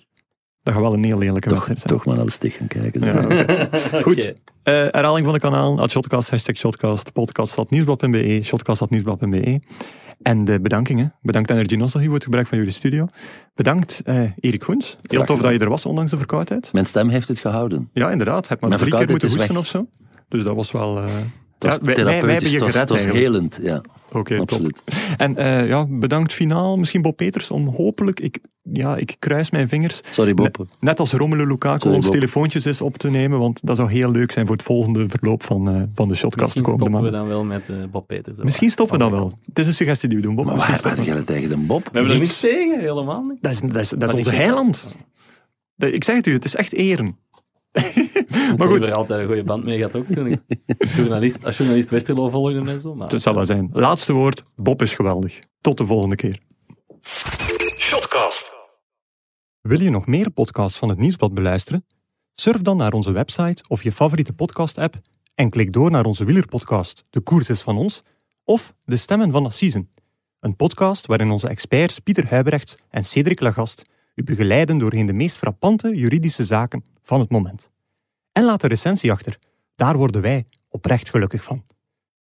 Dat gaat wel een heel lelijke Toch, wedstrijd zijn. toch maar naar de stig gaan kijken. Ja. (laughs) Goed. Eh, herhaling van het kanaal, at Shotcast, hashtag Shotcast, podcast.nieuwsblad.be, shotcast.nieuwsblad.be. En de bedankingen. Bedankt Energy Nostalgie voor het gebruik van jullie studio. Bedankt eh, Erik Goens. Heel tof dat je er was, ondanks de verkoudheid. Mijn stem heeft het gehouden. Ja, inderdaad. Heb maar Mijn drie keer moeten hoesten of zo. Dus dat was wel... eh, Het was ja, wij- wij- hebben therapeutisch, je het was, gered het was eigenlijk. helend. Ja, Oké, top. absoluut. En eh, ja, bedankt finaal. Misschien Bob Peters om hopelijk... Ik, ja, ik kruis mijn vingers. Sorry Bob. Net als Romelu Lukaku Sorry, ons Bob. telefoontjes is op te nemen. Want dat zou heel leuk zijn voor het volgende verloop van, eh, van de Shotcast de Misschien komende stoppen we dan wel met eh, Bob Peters. Misschien stoppen we dan wel. Het is een suggestie die we doen, Bob. Maar waar het tegen de Bob? We hebben er Niets. niks tegen, helemaal niet. Dat is, dat is, dat is onze heiland. Dat- Ik zeg het u, het is echt eren. Maar Ik goed, heb er altijd een goede band mee gehad ook toen ik journalist, als journalist Westerlo volgde en zo. Maar, het zal wel zijn. Laatste woord, Bob is geweldig. Tot de volgende keer. Shotcast. Wil je nog meer podcasts van het Nieuwsblad beluisteren? Surf dan naar onze website of je favoriete podcast-app en klik door naar onze wielerpodcast De Koers is van ons of De Stemmen van Assisen. Een podcast waarin onze experts Pieter Huibrechts en Cedric Lagast u begeleiden doorheen de meest frappante juridische zaken van het moment. En laat een recensie achter. Daar worden wij oprecht gelukkig van.